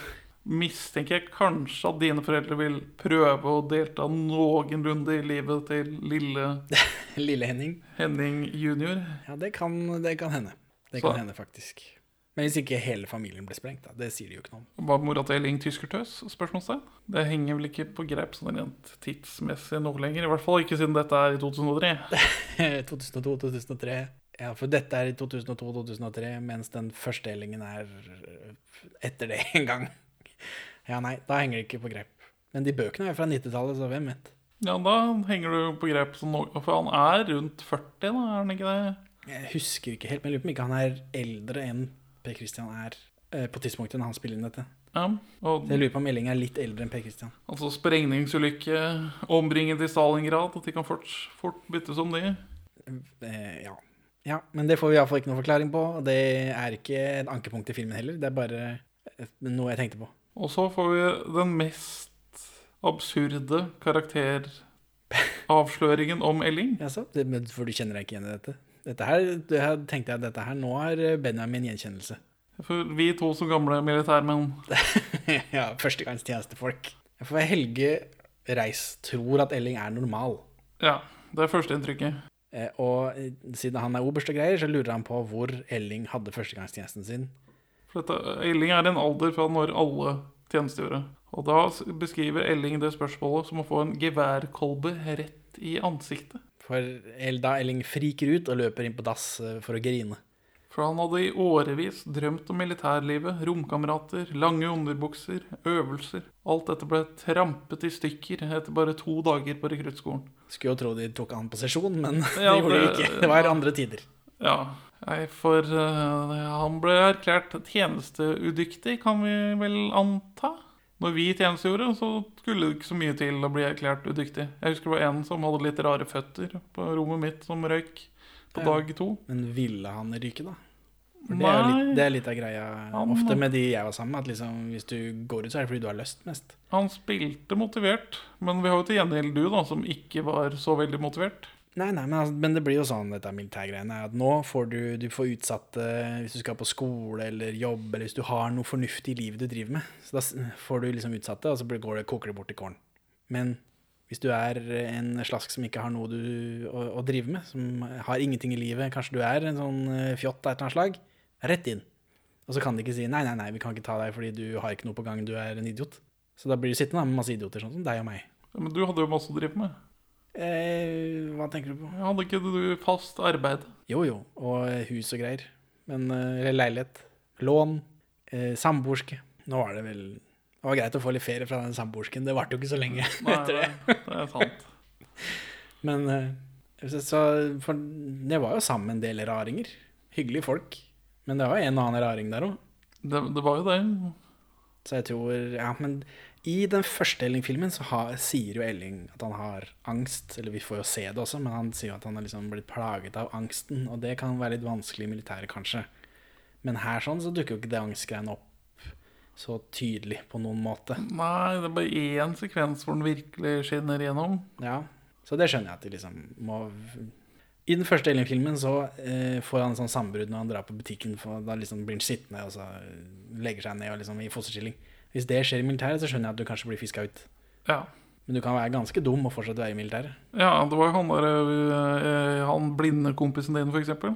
mistenker jeg kanskje at dine foreldre vil prøve å delta noenlunde i livet til lille Lille Henning. Henning junior. Ja, det kan, det kan hende. Det Så- kan hende, faktisk. Men hvis ikke hele familien blir sprengt, da. Det sier de jo ikke noe om. Var mora til Elling tyskertøs? Spørsmålstegn. Det henger vel ikke på greip sånn rent tidsmessig nå lenger. I hvert fall ikke siden dette er i 2003. 2002-2003. Ja, for dette er i 2002-2003, mens den første Ellingen er øh, etter det en gang. Ja, nei, da henger det ikke på grep. Men de bøkene er fra 90-tallet, så hvem vet? Ja, da henger du på grep, for han er rundt 40, da, er han ikke det? Jeg husker ikke helt, men jeg lurer på om ikke han er eldre enn Per Christian er eh, på tidspunktet når han spiller inn dette. Ja, og jeg lurer på om Elling er litt eldre enn Per Christian. altså sprengningsulykke, ombringet i Stalingrad, at de kan fort, fort byttes om de. Eh, ja. Ja, men det får vi iallfall ikke noen forklaring på. og Det er ikke et ankepunkt i filmen heller, det er bare noe jeg tenkte på. Og så får vi den mest absurde karakteravsløringen om Elling. Jaså? For du kjenner deg ikke igjen i dette? Dette her, det her tenkte jeg at dette her nå er Benjamin gjenkjennelse. For vi to som gamle militærmenn ja, førstegangstjenestefolk. For Helge Reis tror at Elling er normal. Ja, det er førsteinntrykket. Eh, og eh, siden han er oberst og greier, så lurer han på hvor Elling hadde førstegangstjenesten sin. For dette, Elling er i en alder fra når alle tjenestegjorde. Og da beskriver Elling det spørsmålet som å få en geværkolbe rett i ansiktet. For da Elling friker ut og løper inn på dass eh, for å grine. For han hadde i årevis drømt om militærlivet, romkamerater, lange underbukser, øvelser. Alt dette ble trampet i stykker etter bare to dager på rekruttskolen. Skulle jo tro de tok han på sesjon, men Ja, det gjorde de ikke. Det var andre tider. Ja, nei, for uh, han ble erklært tjenesteudyktig, kan vi vel anta. Når vi tjenestegjorde, så skulle det ikke så mye til å bli erklært udyktig. Jeg husker det var en som hadde litt rare føtter på rommet mitt, som røyk på Ja. dag to. Men ville han ryke, da? For det er, litt, det er litt av greia Han- ofte med de jeg var sammen med. At liksom, hvis du går ut, så er det fordi du har lyst mest. Han spilte motivert, men vi har jo til gjengjeld du, da, som ikke var så veldig motivert. Nei, nei, men, altså, men det blir jo sånn, dette militærgreiene, at nå får du, du får utsatt eh, hvis du skal på skole eller jobb, eller hvis du har noe fornuftig i livet du driver med. Så da får du liksom utsatte, og så går det, koker det bort i kålen. Men hvis du er en slask som ikke har noe du, å, å drive med, som har ingenting i livet, kanskje du er en sånn eh, fjott av et eller annet slag, rett inn. Og så kan de ikke si nei, nei, nei, vi kan ikke ta deg fordi du har ikke noe på gang, du er en idiot. Så da blir du sittende med masse idioter, sånn som deg og meg. Men du hadde jo masse å drive med. Eh, hva tenker du på? Hadde ikke du fast arbeid? Jo, jo, og hus og greier. Men, eh, eller leilighet. Lån. Eh, samboerske. Nå var det vel Det var greit å få litt ferie fra den samboersken. Det varte jo ikke så lenge Nei, etter det. det, det er sant. Men eh, Så, så, for det var jo sammen en del raringer. Hyggelige folk. Men det var en og annen raring der òg. Det, det var jo det. Så jeg tror Ja, men i den første Elling-filmen så har, sier jo Elling at han har angst. Eller vi får jo se det også, men han sier jo at han har liksom blitt plaget av angsten. Og det kan være litt vanskelig i militæret, kanskje. Men her sånn så dukker jo ikke det angstgreiene opp så tydelig på noen måte. Nei, det er bare én sekvens hvor den virkelig skinner igjennom. Ja, så det skjønner jeg at de liksom må I den første Alien-filmen så eh, får han sånn sambrudd når han drar på butikken. For da liksom blir han sittende og så legger seg ned og liksom i fosterstilling. Hvis det skjer i militæret, så skjønner jeg at du kanskje blir fiska ut. Ja. Men du kan være ganske dum og fortsatt være i militæret. ja, det var jo han der øh, Han blinde kompisen din, for eksempel.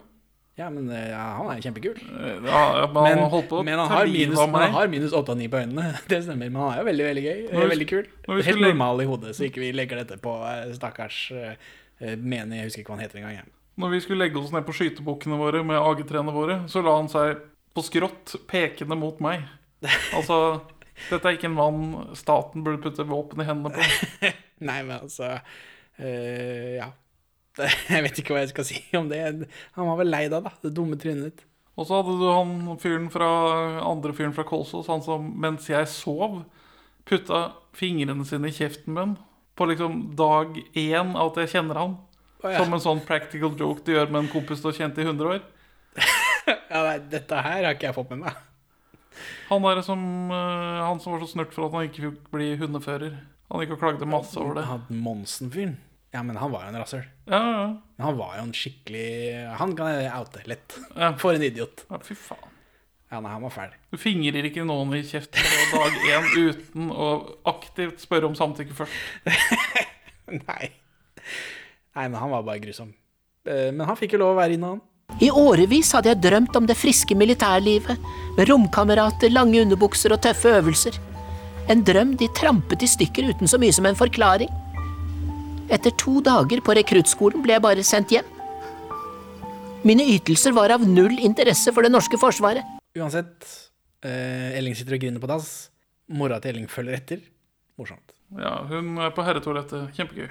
Ja, men eh, ja, han er kjempekul. Ja, Ja, men, Men, han holdt på men han har minus, han har minus 8 og 9 på øynene. Det stemmer, men han er jo veldig veldig gøy. Vi- veldig kul. Helt skulle- normal i hodet, så ikke vi legger dette på eh, stakkars uh, eh, menig Jeg husker ikke hva han heter engang. jeg. Når vi skulle legge oss ned på skytebukkene våre med AG3-ene våre, så la han seg på skrått, pekende mot meg. Altså, dette er ikke en mann staten burde putte våpen i hendene på. Nei, men altså uh, Ja. Jeg vet ikke hva jeg skal si om det. Han var vel lei da, da. Det dumme trynet ditt. Og så hadde du han fyren fra andre fyren fra Kolsås, han som mens jeg sov, putta fingrene sine i kjeften min på liksom dag én av at jeg kjenner han. Oh, ja. Som en sånn practical joke du gjør med en kompis du har kjent i 100 år. Ja, nei, dette her har ikke jeg fått med meg. Han som, eh, han som var så snurt for at han ikke fikk bli hundefører. Han gikk og klagde masse over det. Han Monsen-fyren. Ja, men han var jo en rasshøl. Ja, ja, Men han var jo en skikkelig Han kan jeg oute lett. ja. For en idiot. ja. Fy faen. Ja, nei, han var fæl. Du fingrer ikke noen i kjeften på dag én uten å aktivt spørre om samtykke først. Nei. Nei, men han var bare grusom. Eh, Men han fikk jo lov å være inne, han. I årevis hadde jeg drømt om det friske militærlivet, med romkamerater, lange underbukser og tøffe øvelser. En drøm de trampet i stykker uten så mye som en forklaring. Etter to dager på rekruttskolen ble jeg bare sendt hjem. Mine ytelser var av null interesse for det norske forsvaret. Uansett, eh, Elling sitter og griner på dass. Mora til Elling følger etter. Morsomt. Ja, hun er på herretoalettet. Kjempegøy.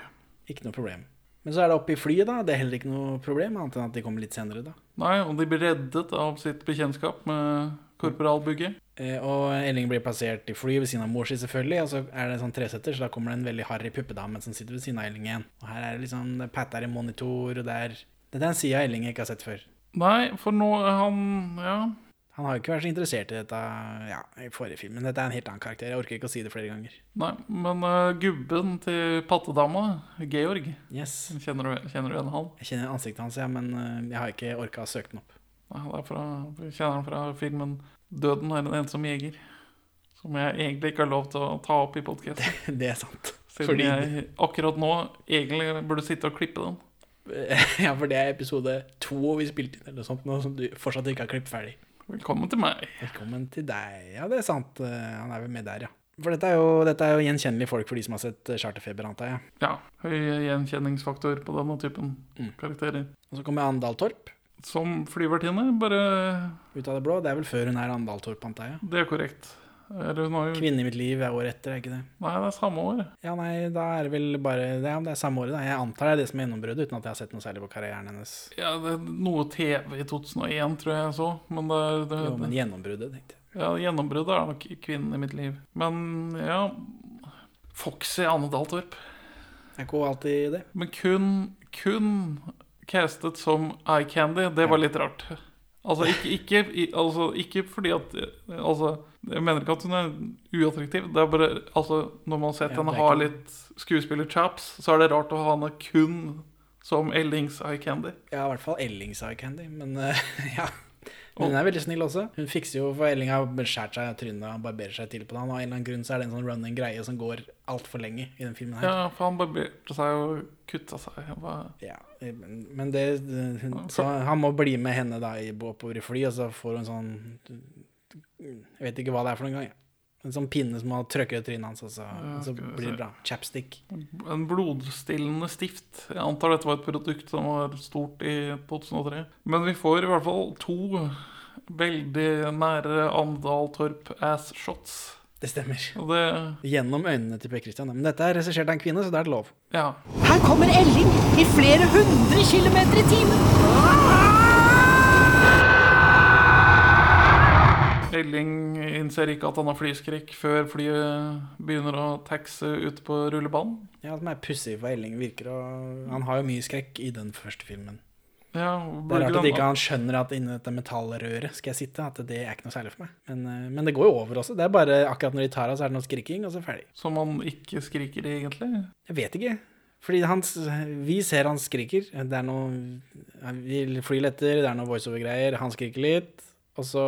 Ikke noe problem. Men så er det oppe i flyet, da. Det er heller ikke noe problem, annet enn at de kommer litt senere, da. Nei, og de blir reddet av sitt bekjentskap med korporalbygget. Eh, Og Elling blir plassert i flyet ved siden av mor si, selvfølgelig. Og så er det en sånn tresetter, så da kommer det en veldig harry puppedame som sitter ved siden av Elling igjen. Og her er det liksom det patter i monitor, og det er Dette er en side av Elling ikke har sett før. Nei, for nå er han Ja. Han har jo ikke vært så interessert i dette ja, i forrige film, men dette er en helt annen karakter. Jeg orker ikke å si det flere ganger. Nei, men uh, gubben til pattedama, Georg, Yes. kjenner du, kjenner du igjen han? Jeg kjenner ansiktet hans, ja, men uh, jeg har ikke orka å søke den opp. Nei, det er fra, kjenner han fra filmen 'Døden er en ensom jeger'. Som jeg egentlig ikke har lov til å ta opp i podkast. Det er sant. Siden Fordi jeg akkurat nå egentlig burde sitte og klippe den. Ja, for det er episode to vi spilte inn, eller noe sånt, nå som du fortsatt ikke har klippet ferdig. Velkommen til meg. Velkommen til deg. Ja, det er sant. Eh, Han er vel med der, ja. For dette er jo, dette er jo gjenkjennelige folk for de som har sett eh, Charterfeber, antar jeg. Ja, høy gjenkjenningsfaktor på denne typen Mm. karakterer. Og så kommer Andal Torp Som flyvertinne, bare ut av det blå. Det er vel før hun er Andal Torp, antar jeg. Det er korrekt. Eller hun har jo Kvinne i mitt liv er året etter, er ikke det? Nei, det er samme år. Ja, nei, da er det vel bare det, det er samme året, da. Jeg antar det er det som er gjennombruddet, uten at jeg har sett noe særlig på karrieren hennes. Ja, det er noe TV i 2001, tror jeg jeg så. Men det, det, Jo, men gjennombruddet, tenkte jeg. ja, gjennombruddet er nok kvinnen i mitt liv. Men ja Foxy Anne Daltorp. Er ikke alltid det? Men kun, kun castet som eye candy, det var litt rart. Altså ikke, ikke, altså, ikke fordi at Altså, jeg mener ikke at hun er uattraktiv. Det er bare Altså, når man har sett Ja, henne ha litt skuespiller-chaps, så er det rart å ha henne kun som Ellings eye candy. Ja, i hvert fall Ellings eye candy, men uh, ja. Men hun er veldig snill også. Hun fikser jo for Elling har skåret seg i trynet og barberer seg til på det. Og av en eller annen grunn så er det en sånn running greie som går altfor lenge i den filmen her. Ja, for han barberte seg og kutta seg. Bare- Ja, men men det hun, Så han må bli med henne da i, oppover i fly, og så får hun sånn Jeg vet ikke hva det er for noen gang. En sånn pinne som har trøkket i trynet hans, og så, Ja, så blir det bra. Chapstick. En blodstillende stift. Jeg antar dette var et produkt som var stort i 2003. Men vi får i hvert fall to veldig nære Andal Torp ass shots. Det stemmer. Og det Gjennom øynene til Per Christian. Men dette er regissert av en kvinne, så det er lov. Ja. Her kommer Elling i flere hundre kilometer i timen. Elling innser ikke at han har flyskrekk før flyet begynner å taxe ut på rullebanen. Ja, som er pussig for Elling virker å Han har jo mye skrekk i den første filmen. Ja, Det er rart at ikke han skjønner at inni dette metallrøret skal jeg sitte. At det er ikke noe særlig for meg. Men, eh, men det går jo over også. Det er bare akkurat når de tar av, så er det noe skriking, og så er det ferdig. Som han ikke skriker egentlig. Jeg vet ikke. Fordi han, vi ser han skriker. Det er noe Vi flyr letter, det er noe voiceover-greier. Han skriker litt. Og så,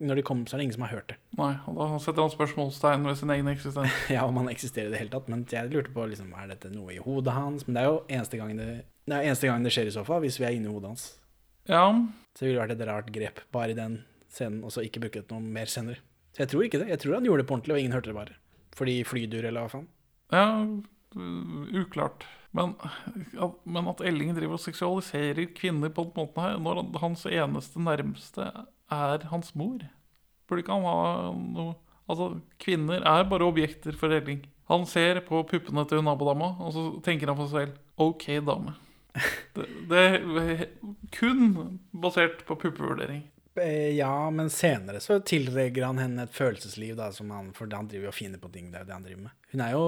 når de kommer, så er det ingen som har hørt det. Nei, og da setter han spørsmålstegn ved sin egen eksistens. Ja, om han eksisterer i det hele tatt. Men jeg lurte på, liksom, er dette noe i hodet hans? Men det er jo eneste gangen det, det, er eneste gangen det skjer i så fall, hvis vi er inni hodet hans. Ja, Så det ville vært et rart grep bare i den scenen, og så ikke bruke det noe mer senere. Så jeg tror ikke det. Jeg tror han gjorde det på ordentlig, og ingen hørte det bare. Fordi flydur, eller hva faen. ja uh, uklart. Men, men at Elling driver og seksualiserer kvinner på den måten her, når hans eneste nærmeste er hans mor Burde ikke han ha noe Altså, kvinner er bare objekter for Elling. Han ser på puppene til nabodama, og så tenker han for seg selv OK, dame. Det, det er kun basert på puppevurdering. Eh, Ja, men senere så tilregger han henne et følelsesliv, da, som han, for han driver jo og finner på ting. Det er jo det han driver med. Hun er jo,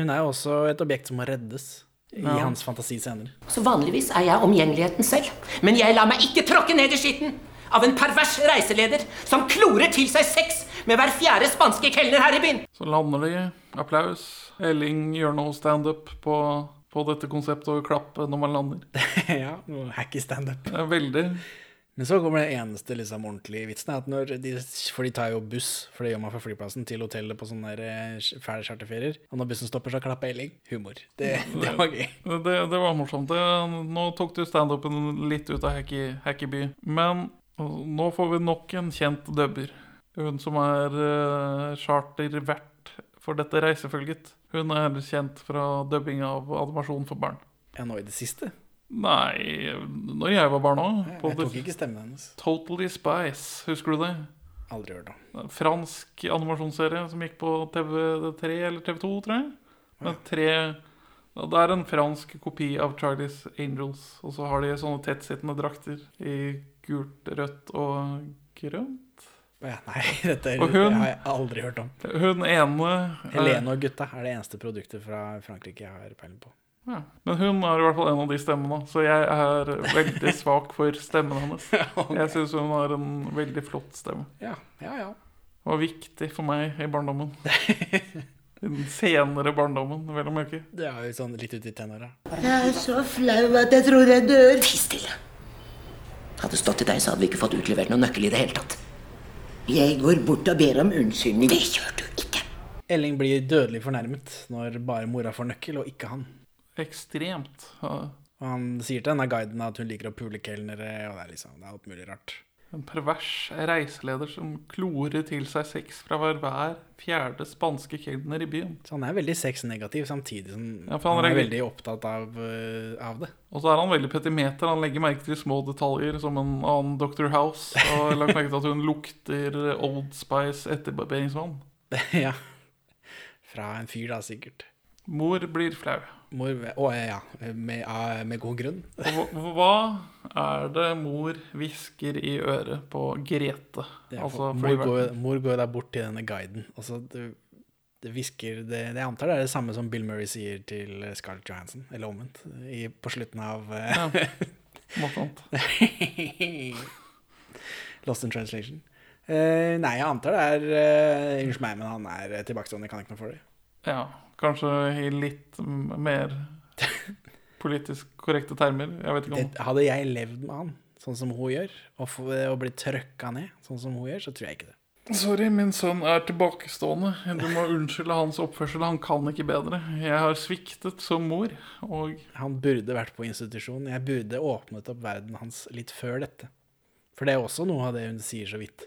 hun er jo også et objekt som må reddes i Ja. hans fantasi senere. Så vanligvis er jeg omgjengeligheten selv. Men jeg lar meg ikke tråkke ned i skitten av en pervers reiseleder som klorer til seg sex med hver fjerde spanske kelner her i byen. Så lander de. Applaus. Elling gjør noe standup på, på dette konseptet og klappe når man lander. ja, hacky standup. Er veldig Men så kommer den eneste liksom, ordentlige vitsen. At når de, for de tar jo buss, for det gjør man fra flyplassen, til hotellet på sånne eh, fæle charterferier. Og når bussen stopper, så klapper Elling. Humor. Det, det var gøy. Det, det var morsomt. Det, nå tok du standupen litt ut av Hacky, Hackyby. Men nå får vi nok en kjent dubber. Hun som er uh, chartervert for dette reisefølget. Hun er kjent fra dubbing av animasjon for barn. Ja, nå i det siste. Nei, når jeg var barn òg. Jeg tok ikke stemmen hennes. Totally Spice, husker du det? Aldri hørt om. Fransk animasjonsserie som gikk på TV3 eller TV2, tror jeg. Med tre Det er en fransk kopi av Charlies Angels. Og så har de sånne tettsittende drakter i gult, rødt og grønt. Ja, nei, dette er, hun- har jeg aldri hørt om. Hun ene er- Helene og gutta er det eneste produktet fra Frankrike jeg har peiling på. Ja. Men hun er i hvert fall en av de stemmene, så jeg er veldig svak for stemmen hennes. Jeg syns hun har en veldig flott stemme. Ja, ja, ja. Det var viktig for meg i barndommen. Den senere barndommen, vel å merke. Det er jo sånn litt ut i tenåra. Jeg er så flau at jeg tror jeg dør. Ti stille. Hadde stått til deg, så hadde vi ikke fått utlevert noen nøkkel i det hele tatt. Jeg går bort og ber om unnskyldning. Det gjør du ikke. Elling blir dødelig fornærmet når bare mora får nøkkel, og ikke han. Ekstremt. Ja. Og han sier til denne guiden at hun liker å pule kelnere, og det er liksom, det er alt mulig rart. En pervers reiseleder som klorer til seg sex fra hver, fjerde spanske kelner i byen. Så han er veldig sexnegativ, samtidig som Ja, han han, er veldig opptatt av, uh, av det. Og så er han veldig petimeter. Han legger merke til små detaljer, som en annen Dr. House. Og lagt merke til at hun lukter Old Spice etterbarberingsvann. ja. Fra en fyr, da, sikkert. Mor blir flau. Mor Å ja, med, med god grunn. Hva- er det mor hvisker i øret på Grete? Er, Altså, mor, går, mor går da bort til denne guiden, Altså, det, det hvisker det, Jeg antar det er det samme som Bill Murray sier til Scarlett Johansson, eller omvendt, i, på slutten av øh, Ja, Morsomt. Lost in Translation. Uh, nei, jeg antar det er uh, Unnskyld meg, men han er eh, tilbakestående. Kan ikke noe for det. Ja, kanskje i litt mer politisk korrekte termer. Jeg vet ikke om det. Hadde jeg levd med han, sånn som hun gjør, og, og blitt trøkka ned, sånn som hun gjør, så tror jeg ikke det. Sorry, min sønn er tilbakestående. Du må unnskylde hans oppførsel. Han kan ikke bedre. Jeg har sviktet som mor, og Han burde vært på institusjon. Jeg burde åpnet opp verden hans litt før dette. For det er også noe av det hun sier så vidt.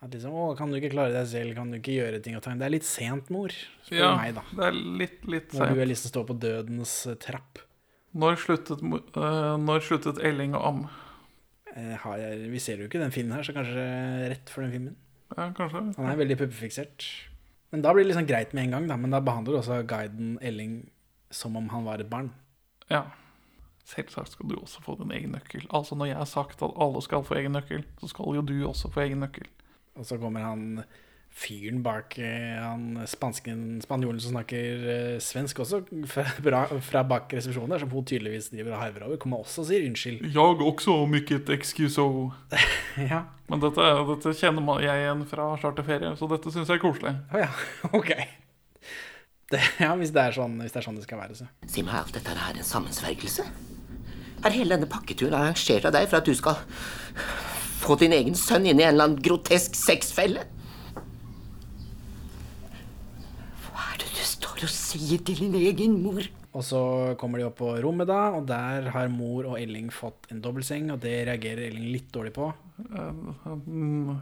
At liksom, å, kan du ikke klare deg selv, kan du ikke gjøre ting og tang. Det er litt sent, mor, spør Ja, meg, da. det er litt, litt Når du liksom står på dødens eh, trapp. Når sluttet, øh, når sluttet Elling å amme? Eh, jeg, vi ser jo ikke den filmen her, så kanskje rett for den filmen. Ja, kanskje. Han er veldig puppefiksert. Men da blir det liksom greit med en gang, da. Men da behandler også guiden Elling som om han var et barn. Ja. Selvsagt skal du også få din egen nøkkel. Altså Når jeg har sagt at alle skal få egen nøkkel, så skal jo du også få egen nøkkel. Og så kommer han fyren bak eh, han spansken, spanjolen som snakker eh, svensk også, fra, fra bak resepsjonen der, som hun tydeligvis driver og harver over, kommer også og sier unnskyld. Jeg også mykket excuso. Ja. Men dette, dette kjenner jeg igjen fra charterferie, så dette syns jeg er koselig. Å ja, ok. Det, ja, hvis det, er sånn, hvis det er sånn det skal være, så. Si meg, alt dette her er en sammensvergelse? Er hele denne pakketuren arrangert av deg for at du skal få din egen sønn inn i en eller annen grotesk sexfelle? Hva er det du står og sier til din egen mor? Og så kommer de opp på rommet, da, og der har mor og Elling fått en dobbeltseng, og det reagerer Elling litt dårlig på. Mm,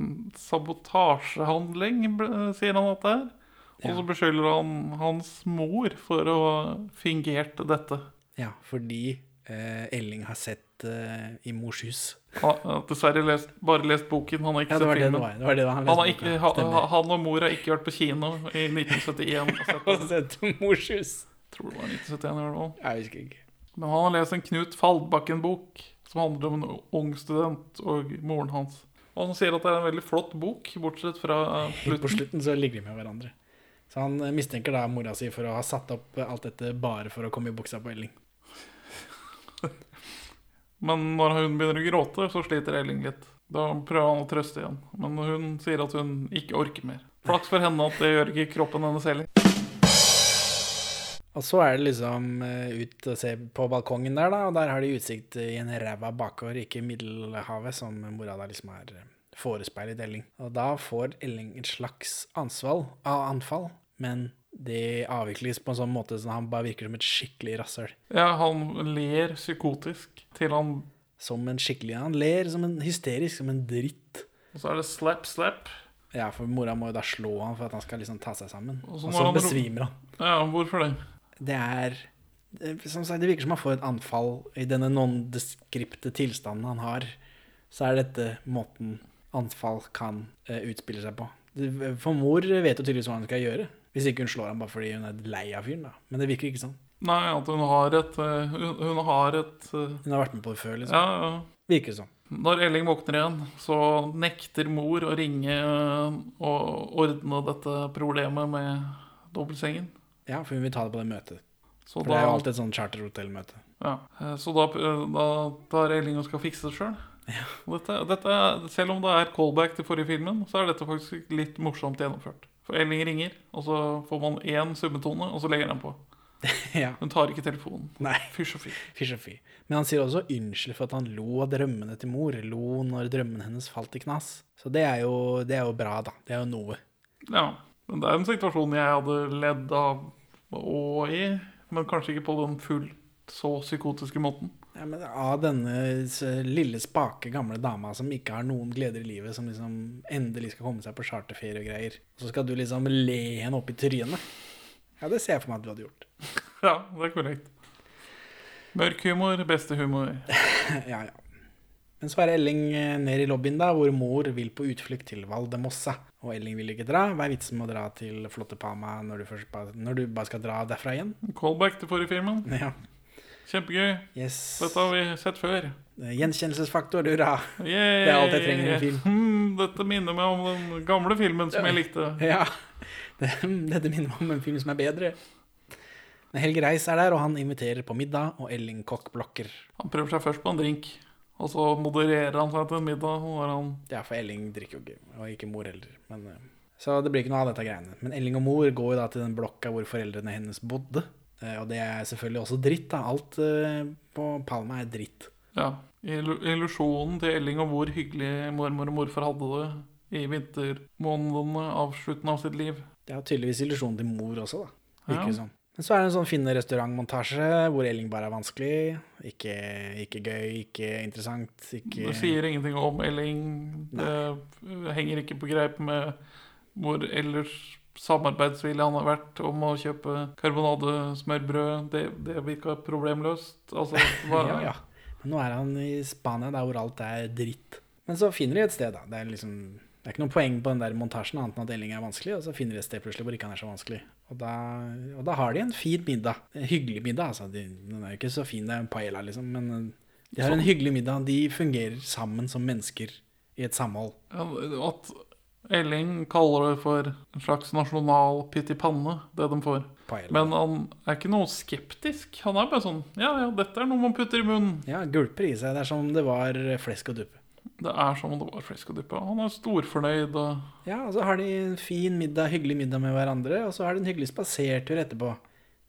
mm, Sabotasjehandling, sier han at det er. Og så beskylder han hans mor for å ha fingert dette. Ja, fordi eh, Elling har sett eh, i mors hus. Han har dessverre lest, bare lest boken, han har ikke Ja, det var sett det det var. Det var det han han, har ikke, ha, han og mor har ikke vært på kino i 1971. og sett mors hus. Tror det var 1971 i hvert fall. Jeg husker ikke. Men han har lest en Knut Faldbakken-bok som handler om en ung student og moren hans. Og han sier at det er en veldig flott bok, bortsett fra slutten. Helt på slutten. så ligger de med hverandre. Så han eh, mistenker da mora si for å ha satt opp eh, alt dette bare for å komme i buksa på Elling. Men når hun begynner å gråte, så sliter Elling litt. Da prøver han å trøste igjen. Men hun sier at hun ikke orker mer. Flaks for henne at det gjør ikke kroppen hennes heller. Og så er det liksom eh, ut og se på balkongen der, da, og der har de utsikt i en ræva bakgård, ikke Middelhavet, som mora da liksom har eh, forespeilet Elling. Og da får Elling et slags ansvall av anfall, men det avvikles på en sånn måte som han bare virker som et skikkelig rasshøl. Ja, han ler psykotisk til han Som en skikkelig Han ler som en hysterisk, som en dritt. Og så er det slap, slap. Ja, for mora må jo da slå han for at han skal liksom ta seg sammen. Og Og så så, han besvimer han. Ja, hvorfor det? Det er Som sagt, det virker som han får et anfall i denne non-deskripte tilstanden han har. Så er dette måten anfall kan uh, utspille seg på. For mor vet jo tydeligvis hva hun skal gjøre. Hvis ikke hun slår ham bare fordi hun er lei av fyren, da. Men det virker ikke sånn. Nei, at hun har et eh, Hun, hun har et eh, Hun har vært med på det før, liksom. Ja, ja. Virker sånn. Når Elling våkner igjen, så nekter mor å ringe eh, og ordne dette problemet med dobbeltsengen. Ja, for hun vil ta det på det møtet. Så For det er jo alltid et sånn charterhotellmøte. Ja, så da, da tar Elling og skal fikse det sjøl. Dette, dette, er- selv om det er callback til forrige filmen, så er dette faktisk litt morsomt gjennomført. For Elling ringer, og så får man én summetone, og så legger han på. ja. Hun tar ikke telefonen. Nei. Fysj og fy. Men han sier også unnskyld for at han lo av drømmene til mor. Lo når drømmene hennes falt i knas. Så det er jo, det er jo bra, da. Det er jo noe. Ja, men det er en situasjon jeg hadde ledd av og i, men kanskje ikke på den fullt så psykotiske måten. Ja, men Av denne lille, spake, gamle dama som ikke har noen gleder i livet, som liksom endelig skal komme seg på charterferie og greier, så skal du liksom le henne opp i trynet. Ja, det ser jeg for meg at du hadde gjort. Ja, det er korrekt. Mørk humor, beste humor. ja, ja. Men så er Elling eh, ned i lobbyen, da, hvor mor vil på utflukt til Valdemossa. Og Elling vil ikke dra. Hva er vitsen med å dra til flotte Palma når du, først når du bare skal dra derfra igjen? Callback til forrige filmen. Ja. Kjempegøy. Yes. Dette har vi sett før. Gjenkjennelsesfaktor, hurra. Yay. Det er alt jeg trenger i en film. Hmm, dette minner meg om den gamle filmen som jeg likte. Ja. Dette minner meg om en film som er bedre. Helge Reis er der, og han inviterer på middag, og Elling Kokk blokker. Han prøver seg først på en drink, og så modererer han seg til en middag. Han Ja, for Elling drikker jo ikke, og ikke mor heller. Men, eh, så det blir ikke noe av dette greiene. Men Elling og mor går jo da til den blokka hvor foreldrene hennes bodde. Eh, Og det er selvfølgelig også dritt, da. Alt eh, på Palma er dritt. Ja. Illusjonen til Elling og hvor hyggelig mormor og morfar hadde det i vintermånedene av slutten av sitt liv. Det er tydeligvis illusjonen til mor også, da. Virker Ja. sånn. Men så er det en sånn finne restaurantmontasje hvor Elling bare er vanskelig. Ikke, ikke gøy, ikke interessant. Ikke Det sier ingenting om Elling. Det henger ikke på greip med hvor ellers samarbeidsvillig han har vært om å kjøpe karbonadesmørbrød. Det, det virka problemløst. Altså, hva, ja, ja. Men nå er han i Spania, der hvor alt er dritt. Men så finner de et sted, da. Det er liksom Det er ikke noe poeng på den der montasjen annet enn at Elling er vanskelig, og så finner de et sted plutselig hvor ikke han er så vanskelig. Og da, og da har de en fin middag. En hyggelig middag, altså. De, den er jo ikke så fin, det er en paella, liksom, men eh, de har en hyggelig middag. De fungerer sammen som mennesker i et samhold. Ja, At Elling kaller det for en slags nasjonal pytt i panne, det de får. Men han er ikke noe skeptisk. Han er bare sånn Ja, ja, dette er noe man putter i munnen. Ja, gulper i seg. Det er som om det var flesk og duppe. Det er som om det var flesk og duppe. Han er storfornøyd og Ja, og så har de en fin middag, hyggelig middag med hverandre, og så har de en hyggelig spasertur etterpå.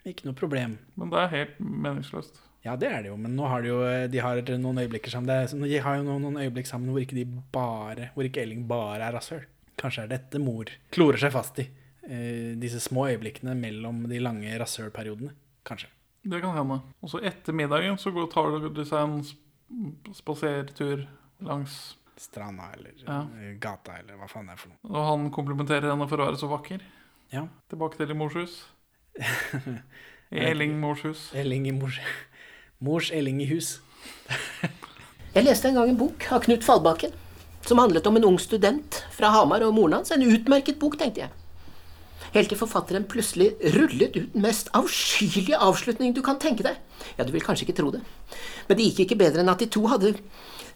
Ikke noe problem. Men det er helt meningsløst. Ja, det er det jo, men nå har de jo de har noen øyeblikker sammen. Det de har jo noen øyeblikk sammen hvor ikke de bare Hvor ikke Elling bare er rasshøl. Kanskje er dette mor klorer seg fast i. Eh, disse små øyeblikkene mellom de lange rasshølperiodene. Kanskje. Det kan hende. Og så etter middagen så går, tar de seg en spasertur langs Stranda eller Ja. eh, gata eller hva faen det er for noe. Og han komplimenterer henne for å være så vakker. Ja. Tilbake til i mors hus. I Elling mors hus. Elling i mors Mors Elling i hus. Jeg leste en gang en bok av Knut Fallbakken som handlet om en ung student fra Hamar og moren hans. En utmerket bok, tenkte jeg. Helt til forfatteren plutselig rullet ut den mest avskyelige avslutning du kan tenke deg. Ja, du vil kanskje ikke tro det, men det gikk ikke bedre enn at de to hadde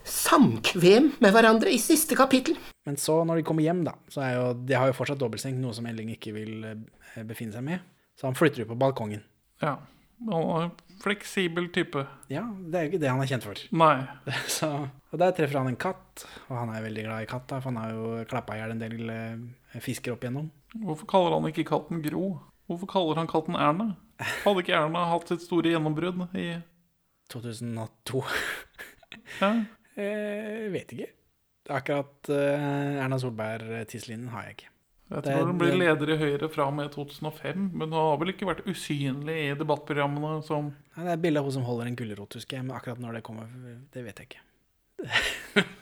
samkvem med hverandre i siste kapittel. Men så, når de kommer hjem, da, så er jo De har jo fortsatt dobbeltseng, noe som Elling ikke vil eh, befinne seg med. Så han flytter jo på balkongen. Ja. Han en fleksibel type. Ja, det er jo ikke det han er kjent for. Nei. Så, og der treffer han en katt, og han er veldig glad i katt, for han har jo klappa i hjel en del eh, fisker opp igjennom. Hvorfor kaller han ikke katten Gro? Hvorfor kaller han katten Erna? Hadde ikke Erna hatt sitt store gjennombrudd i 2002 ja. Jeg Vet ikke. Akkurat eh, Erna Solberg-tidslinjen har jeg ikke. Jeg tror hun blir det- leder i Høyre fra og med 2005, men hun har vel ikke vært usynlig i debattprogrammene som Nei, det er bilde av hun som holder en gulrot, husker jeg, men akkurat når det kommer, det vet jeg ikke.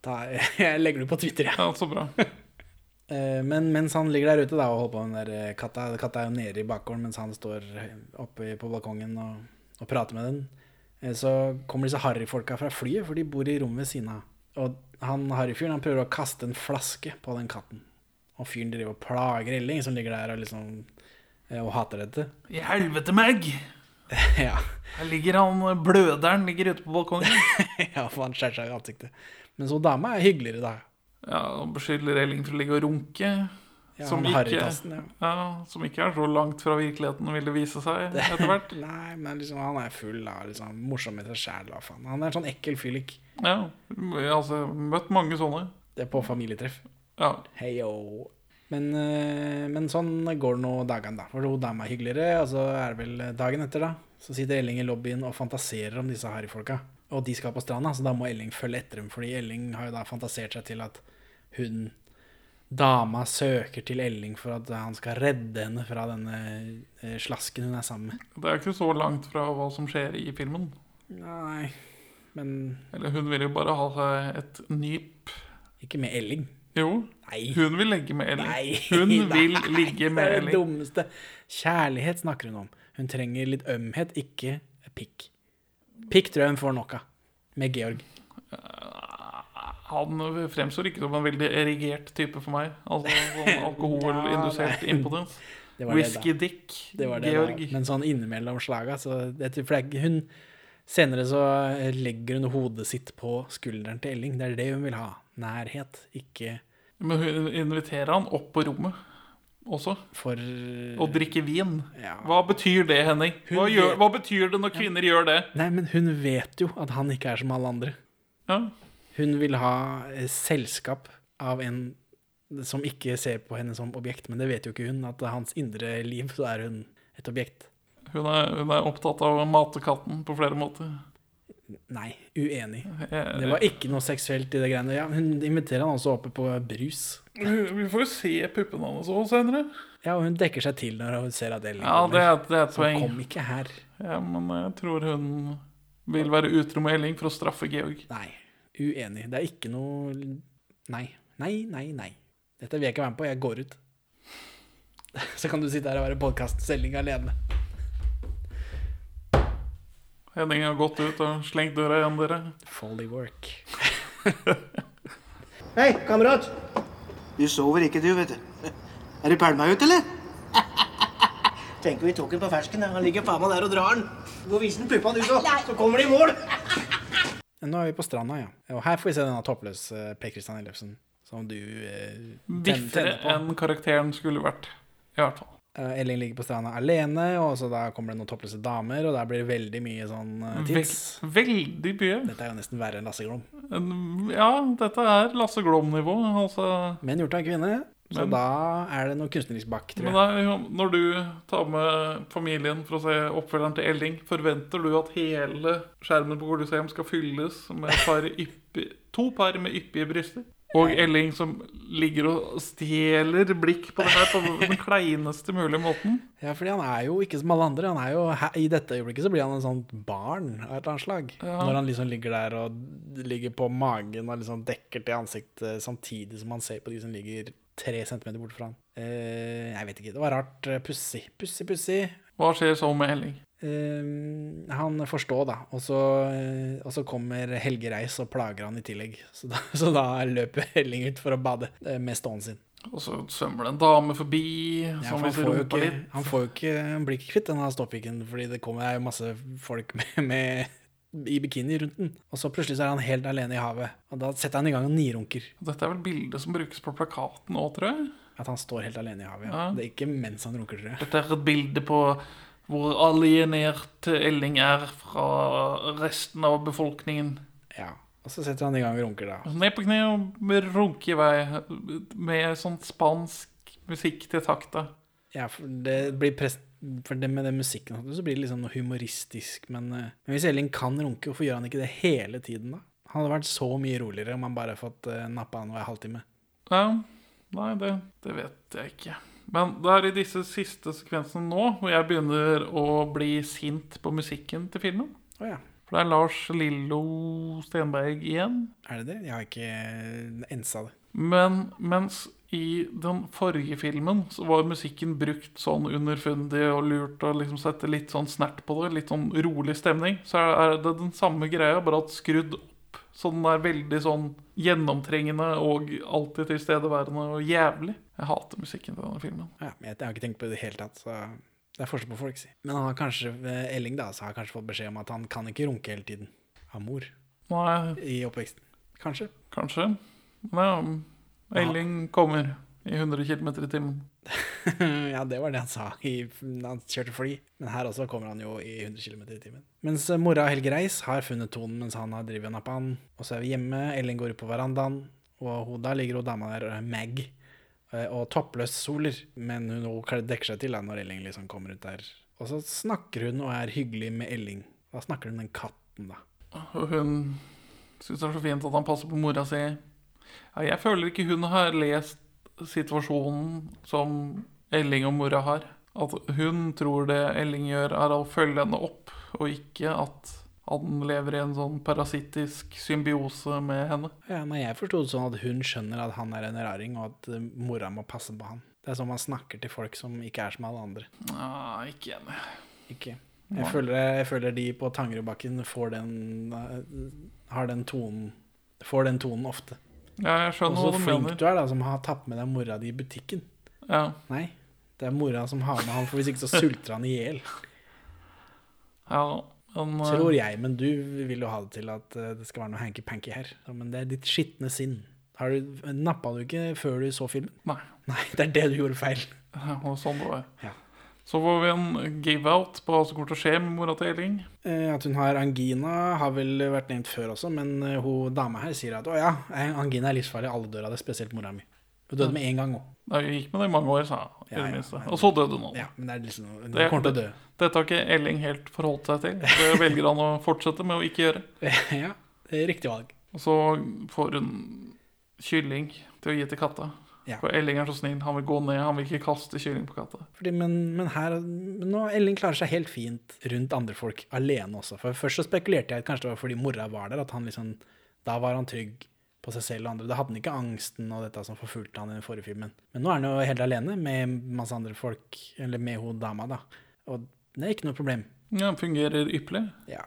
Da, jeg legger det på Twitter, jeg. Ja, så bra. Eh, Men mens han ligger der ute da, og holder på med den der eh, katta Katta er jo nede i bakgården mens han står oppe på balkongen og, og prater med den. eh, Så kommer disse harryfolka fra flyet, for de bor i rommet ved siden av. Og han harryfyren han prøver å kaste en flaske på den katten. Og fyren driver og plager Elling, som ligger der og liksom eh, og hater dette. I helvete, Mag! ja. Her ligger han bløderen ligger ute på balkongen. ja, for han skjærer seg i ansiktet. Men så dama er hyggeligere, da. Ja, og beskylder Elling for å ligge og runke. Ja, som, ikke, ja. ja, som ikke er så langt fra virkeligheten, vil det vise seg etter hvert. Nei, men liksom, han er full av liksom, morsom med seg sjæl. Han er en sånn ekkel fyllik. Ja, jeg har altså møtt mange sånne. Det er på familietreff. Ja, Heyo. Men, eh, men sånn går det nå dagene, da. For hun dama er hyggeligere, og så er det vel dagen etter, da. Så sitter Elling i lobbyen og fantaserer om disse harryfolka. Og de skal på stranda, så da må Elling følge etter dem. Fordi Elling har jo da fantasert seg til at hun Dama søker til Elling for at han skal redde henne fra denne eh, slasken hun er sammen med. Det er ikke så langt fra hva som skjer i filmen. Nei, men Eller hun vil jo bare ha seg et nyp. ikke med Elling. Jo, Nei. hun vil ligge med Elling. Nei, Hun nei, vil ligge Det er det dummeste. Kjærlighet snakker hun om. Hun trenger litt ømhet, ikke pikk. Pikk tror jeg hun får nok av. Med Georg. Han fremstår ikke som en veldig erigert type for meg. Altså sånn alkoholindusert Ja, impotens. Whisky-dick. Det var det, Georg. da. Men sånn innimellom slaga, så det er- hun Senere så legger hun hodet sitt på skulderen til Elling. Det er det hun vil ha. Nærhet, ikke Men hun inviterer han opp på rommet også, for og drikker vin. Ja. Hva betyr det, Henning? Hva, gjør, vet- hva betyr det når kvinner gjør det? Nei, men hun vet jo at han ikke er som alle andre. Ja. Hun vil ha eh, selskap av en som ikke ser på henne som objekt, men det vet jo ikke hun. At hans indre liv, så er hun et objekt. Hun, er, hun er opptatt av å mate katten på flere måter. Nei, uenig. Det var ikke noe seksuelt i det greiene. Ja, hun inviterer han også oppe på brus. Vi får jo se puppene hans òg senere. Ja, og hun dekker seg til når hun ser at Ja, det er, det er et poeng. kom ikke her. Ja, men jeg tror hun vil være utro med Elling for å straffe Georg. Nei, uenig. Det er ikke noe Nei, nei, nei, nei. Dette vil jeg ikke være med på. Jeg går ut. Så kan du sitte her og være podkastsending alene. Henning har gått ut og slengt døra igjen, dere. Folly work. Hei, kamerat. Du sover ikke, du, vet du. Er du pælma ut, eller? Tenk om vi tok den på fersken. Han ligger faen meg der og drar den. Gå og vis den puppa, du, så. Så kommer de i mål. Nå er vi på stranda, ja. Og her får vi se denne toppløse Per Christian Ellefsen, som du eh, Viftere enn karakteren skulle vært. I hvert fall. Eh, Elling ligger på stranda alene, og så da kommer det noen toppløse damer, og da blir det veldig mye sånn tits. Ve veldig mye. Dette er jo nesten verre enn Lasse Glom. Ja, dette er Lasse Glom-nivå. Altså, Men gjort av en kvinne, så Men- da er det noe kunstnerisk bak, tror jeg. Men er når du tar med familien for å se oppfølgeren til Elling, forventer du at hele skjermen på Colosseum skal fylles med par yppig, to par med yppige bryster? Og Elling som ligger og stjeler blikk på det her på den kleineste mulige måten. Ja, fordi han er jo ikke som alle andre. Han er jo, I dette øyeblikket så blir han en sånn barn av et eller annet slag. Ja. Når han liksom ligger der og ligger på magen og liksom dekker til ansiktet samtidig som han ser på de som ligger tre centimeter borte fra han. Eh, jeg vet ikke. Det var rart. Pussig. Pussig, pussig. Hva skjer så med Elling? Eh, han får stå, da. Og så, uh, og så kommer Helge Reis og plager han i tillegg. Så da, så da løper Helling ut for å bade uh, med stålen sin. Og så svømmer det en dame forbi. Ja, som han, får ikke, litt. han får jo ikke Han blir ikke kvitt denne ståpiken, fordi det kommer er jo masse folk med, med i bikini rundt den. Og så plutselig så er han helt alene i havet. Og da setter han i gang og nirunker. Dette er vel bildet som brukes på plakaten òg, tror jeg. At han står helt alene i havet. Ja. Ja. Det er ikke mens han runker, tror jeg. Dette er et bilde på hvor alienert Elling er fra resten av befolkningen. Ja. Og så setter han i gang og runker, da. Ned på kne og runke i vei med sånn spansk musikk til takta. Ja, for det blir prest... for det med den musikken så blir det liksom noe humoristisk. Men, eh, men hvis Elling kan runke, hvorfor gjør han ikke det hele tiden, da? Han hadde vært så mye roligere om han bare fått uh, nappa han hver halvtime. Ja, nei, det, det vet jeg ikke. Men det er i disse siste sekvensene nå hvor jeg begynner å bli sint på musikken til filmen. Oh, ja. For det er Lars Lillo Stenberg igjen. Er det det? Jeg har ikke ensa det. Men mens i den forrige filmen så var musikken brukt sånn underfundig og lurt og liksom sette litt sånn snert på det, litt sånn rolig stemning, så er det den samme greia, bare at skrudd opp. Så den er veldig sånn gjennomtrengende og alltid tilstedeværende og jævlig. Jeg hater musikken til denne filmen. Ja, men jeg, jeg har ikke tenkt på det i det hele tatt, så det er forskjell på folk, si. Men han har kanskje, eh, Elling da, så har kanskje fått beskjed om at han kan ikke runke hele tiden av mor Nei, i oppveksten. Kanskje. kanskje. Men ja, Elling kommer i 100 km i timen. ja, det var det han sa i, han kjørte fly. Men her også kommer han jo i 100 km i timen. Mens eh, mora Helge Reis har funnet tonen mens han har drevet og nappa han. Og så er vi hjemme, Elling går ut på verandaen, og da ligger hun dama der, eh, Mag, eh, og toppløs soler. Men hun dekker seg til da når Elling liksom kommer ut der. Og så snakker hun og er hyggelig med Elling. Da snakker hun med den katten, da. Og hun syns det er så fint at han passer på mora si. Ja, jeg føler ikke hun har lest situasjonen som Elling og mora har. At hun tror det Elling gjør, er å følge henne opp, og ikke at han lever i en sånn parasittisk symbiose med henne. Ja, nei, jeg forsto det sånn at hun skjønner at han er en raring, og at eh, mora må passe på han. Det er sånn man snakker til folk som ikke er som alle andre. Ja, ikke enig. Ikke. Jeg, føler, jeg føler de på Tangerudbakken får den eh, Har den tonen Får den tonen ofte. Ja, jeg Og skjønner så hva du flink du er, da, som har tatt med deg mora di i butikken. Ja. Nei, det er mora som har med han, for hvis ikke så sulter han i hjel. ja, men eh, Tror jeg, men du vil jo ha det til at eh, det skal være noe hanky-panky her. Men det er ditt skitne sinn. Har du, nappa du ikke før du så filmen? Nei. Nei, det er det du gjorde feil. Ja, og sånn det var. Ja. Så får vi en give-out på hva som kommer til å skje med mora til Elling. Eh, At hun har angina, har vel vært nevnt før også, men eh, hun dama her sier at å ja, eh, angina er livsfarlig, alle dør av det, spesielt mora mi. Hun døde med en gang òg. Vi gikk med det i mange år, sa hun. Ja, ja. Og så døde hun. Ja, men det er liksom Hun Det- kommer til å dø. Dette har ikke Elling helt forholdt seg til. Det velger han å fortsette med å ikke gjøre. ja, det er riktig valg. Og så får hun kylling til å gi til katta. Ja. For Elling er så snill. Han vil gå ned, han vil ikke kaste kylling på katta. Fordi, men, men her nå Elling klarer seg helt fint rundt andre folk, alene også. For Først så spekulerte jeg at kanskje det var fordi mora var der, at han liksom Da var han trygg på seg selv og andre. Da hadde han ikke angsten og dette som forfulgte han i den forrige filmen. Men nå er han jo helt alene med masse andre folk, eller med hun dama, da. Og det er ikke noe problem. Ja, han fungerer ypperlig. Ja,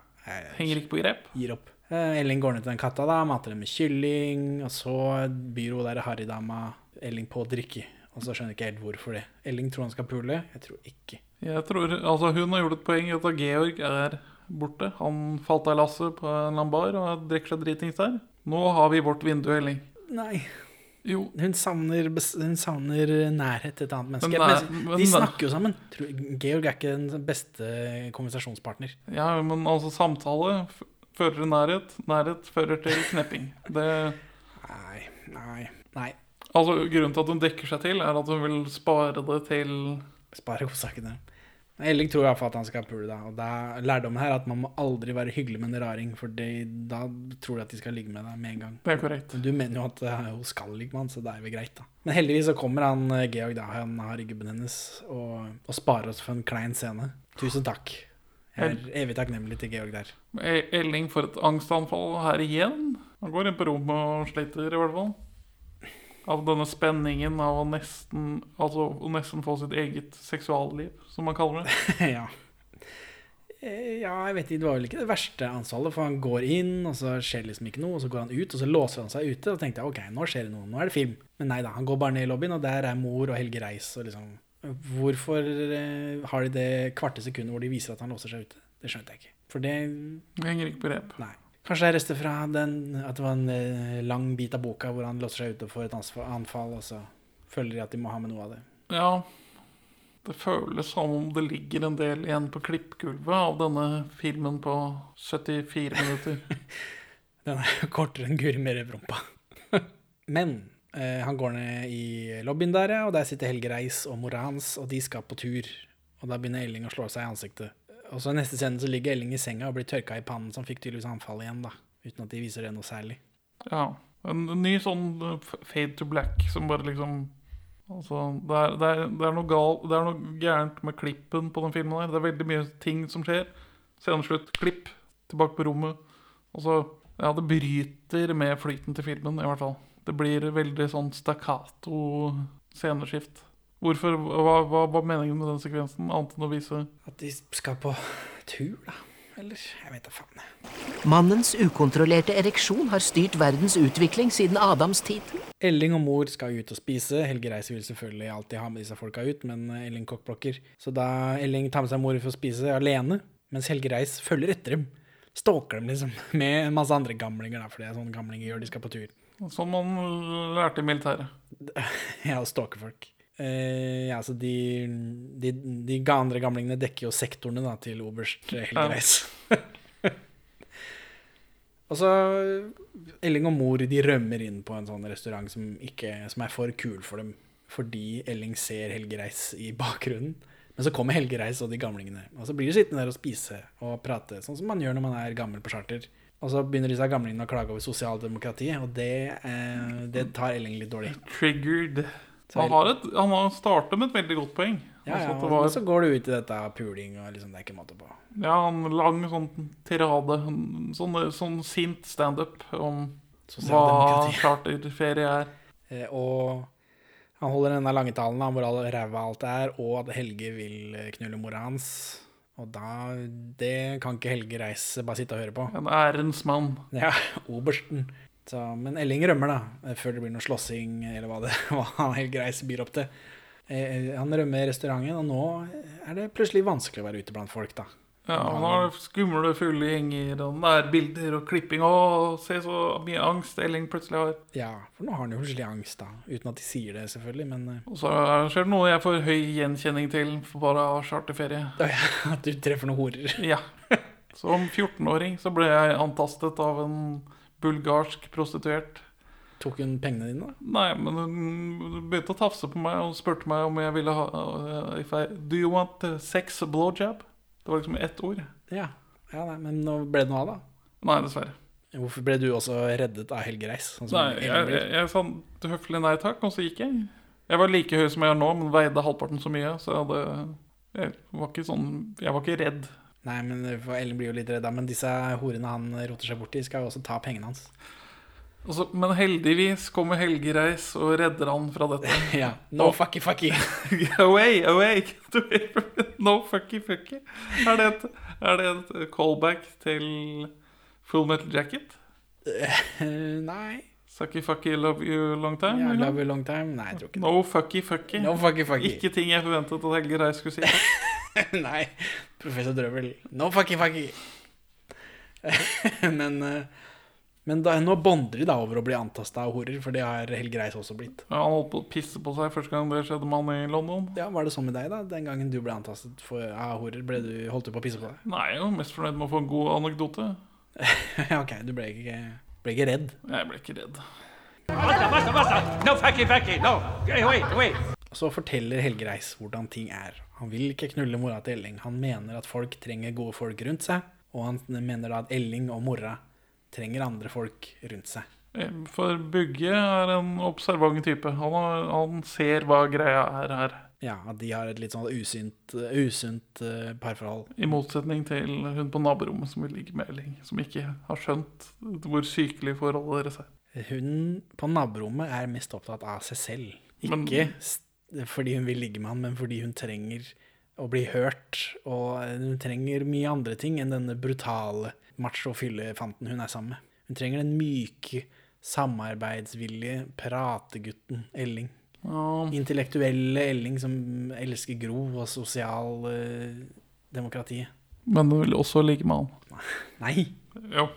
Henger ikke på grep. gir opp. Eh, Elling går ned til den katta, da, mater den med kylling, og så byr hun der harrydama Elling på å drikke. Og så skjønner jeg ikke helt hvorfor det. Elling tror han skal pule. Jeg tror ikke. Jeg tror, altså Hun har gjort et poeng i at Georg er borte. Han falt av lasset på en eller annen bar og drikker seg dritings der. Nå har vi vårt vindu, Elling. Nei. Jo, Hun savner, hun savner nærhet til et annet menneske. Men nei, Men men de snakker jo sammen. Georg er ikke den beste konversasjonspartner. ja, men altså samtale fører til nærhet. Nærhet fører til knepping. Det, Nei, nei, nei. Altså Grunnen til at hun dekker seg til, er at hun vil spare det til Spare godsakene. Elling tror iallfall at han skal pule, da. Og da er lærdommen her at man må aldri være hyggelig med en raring, for de, da tror de at de skal ligge med deg med en gang. Det er korrekt. Men du mener jo at eh, hun skal ligge med han, så det er vel greit, da. Men heldigvis så kommer han eh, Georg, da. Han har ryggen gubben hennes, og, og sparer oss for en klein scene. Tusen takk. Jeg er evig takknemlig til Georg der. E- Elling får et angstanfall her igjen. Han går inn på rommet og sliter, i hvert fall. Av denne spenningen av å nesten, altså, å nesten få sitt eget seksualliv, som man kaller det. ja. Eh, Ja, jeg vet ikke, det var vel ikke det verste anfallet, for han går inn, og så skjer liksom ikke noe, og så går han ut, og så låser han seg ute, og tenkte jeg, ok, nå skjer det noe, nå er det film. Men nei da, han går bare ned i lobbyen, og der er mor og Helge Reis, og liksom, hvorfor eh, har de det kvarte sekundet hvor de viser at han låser seg ute? Det skjønte jeg ikke. For det, Det henger ikke på rep. nei. Kanskje det er rester fra den, at det var en eh, lang bit av boka hvor han låser seg ute for et anfall, og så føler de at de må ha med noe av det. Ja, det føles som om det ligger en del igjen på klippgulvet av denne filmen på 74 minutter. Den er jo kortere enn Guri med røvrumpa. Men eh, han går ned i lobbyen der, og der sitter Helge Reis og mora hans, og de skal på tur. Og da begynner Elling å slå seg i ansiktet. Og så neste scene så ligger Elling i senga og blir tørka i pannen, som fikk tydeligvis anfall igjen, da. Uten at de viser det noe særlig. Ja, en ny sånn uh, fade to black som bare liksom Altså, det er, det, er, det, er gal, det er noe gærent med klippen på den filmen her. Det er veldig mye ting som skjer. Sceneslutt, klipp, tilbake på rommet. Og så Ja, det bryter med flyten til filmen, i hvert fall. Det blir veldig sånn stakkato sceneskift. Hvorfor, hva, hva var meningen med den sekvensen, annet enn å vise At de skal på tur, da. Eller jeg vet da faen. Mannens ukontrollerte ereksjon har styrt verdens utvikling siden Adams tid. Elling og mor skal ut og spise. Helge Reis vil selvfølgelig alltid ha med disse folka ut, men eh, Elling kokkblokker. Så da Elling tar med seg mor for å spise alene, mens Helge Reis følger etter dem. Stalker dem liksom, med en masse andre gamlinger, da, for det er sånn gamlinger gjør, de skal på tur. Sånn man lærte i militæret. Ja, og stalke folk. Eh, ja, så de, de, de andre gamlingene dekker jo sektorene da, til oberst eh, Helge Ja. Og så Elling og mor de rømmer inn på en sånn restaurant som, ikke, som er for kul for dem, fordi Elling ser Helge Reis i bakgrunnen. Men så kommer Helge Reis og de gamlingene, og så blir de sittende der og spise og prate, sånn som man gjør når man er gammel på charter. Og så begynner disse gamlingene å klage over sosialdemokratiet, og det, eh, det tar Elling litt dårlig. Triggered. Han har, et, han har startet med et veldig godt poeng. Ja, Altså ja, og var, så går det ut i dette puling, og liksom, det er ikke måte på. ja, en lang sånn tirade. Sånn, sånn sint standup om hva charterferie er. Eh, og han holder denne lange talen om hvor ræva alt er, og at Helge vil eh, knulle mora hans. Og da Det kan ikke Helge reise, bare sitte og høre på. En ærens mann. Ja, obersten. Så, men Elling rømmer, da, eh, før det blir noe slåssing, eller hva, det, hva han helt greis byr opp til. Eh, Han rømmer restauranten, og nå er det plutselig vanskelig å være ute blant folk, da. Ja, Han har skumle, fulle gjenger og nærbilder og klipping. Å, se så mye angst Elling plutselig har. Ja, for nå har han jo plutselig angst, da. Uten at de sier det, selvfølgelig, men eh, Og så er- skjer det noe jeg får høy gjenkjenning til for bare av charterferie. at du treffer noen horer. Ja. Som 14-åring så ble jeg antastet av en bulgarsk prostituert. Tok hun pengene dine. Nei, men hun begynte å tafse på meg og spurte meg om jeg ville ha if I, Do you want uh, sex blowjob? Det var liksom ett ord. Ja. ja nei, men ble det noe av, da? Nei, dessverre. Hvorfor ble du også reddet av Helge Reis? Sånn Nei, jeg, jeg, jeg sa høflig nei takk, og så gikk jeg. Jeg var like høy som jeg er nå, men veide halvparten så mye, så jeg hadde Jeg var ikke sånn Jeg var ikke redd. Nei, men Ellen blir jo litt redd. Men disse horene han roter seg borti, skal jo også ta pengene hans. Så- men heldigvis kommer Helge Reis og redder han fra dette. ja. No fucky fucky. away, away! no fucky fucky. Er det, et, er det et callback til Full Metal Jacket? Nei. Sucky Fucky Love You Long Time? Ja, love you long time? Nei, jeg tror ikke det. No Fucky Fucky. No fucky fucky. Ikke ting jeg forventet at Helge Reis skulle si. Nei, professor Drøvel. No fucky fucky. men eh, men da, nå bonder de da over å bli antasta av horer, for det har Helge Reis også blitt. Ja, han holdt på å pisse på seg første gang det skjedde med han i London. Ja, Var det sånn med deg, da? Den gangen du ble antastet for, av horer, ble du, holdt du på å pisse på deg? Nei, jeg var mest fornøyd med å få en god anekdote. Ok, du ble ikke, ble ikke redd. Jeg ble ikke redd. No fucky fucky, no. Wait, wait. Så forteller Helge Reis hvordan ting er. Han vil ikke knulle mora til Elling. Han mener at folk trenger gode folk rundt seg, og han mener da at Elling og mora trenger andre folk rundt seg. Eh, For Bugge er en observant type. Han, har, han ser hva greia er her. Ja, at de har et litt sånn usynt, usynt eh, parforhold. I motsetning til hun på naborommet som vil ligge med Elling. Som ikke har skjønt hvor sykelig forholdet deres er. Hun på naborommet er mest opptatt av seg selv. Ikke s- fordi hun vil ligge med han, men fordi hun trenger å bli hørt. Og hun trenger mye andre ting enn denne brutale macho-fyllefanten hun er sammen med. Hun trenger den myke, samarbeidsvillige prategutten Elling. Oh. Intellektuelle Elling som elsker Gro og sosialdemokratiet. men hun vil også ligge med han. Nei! Jo.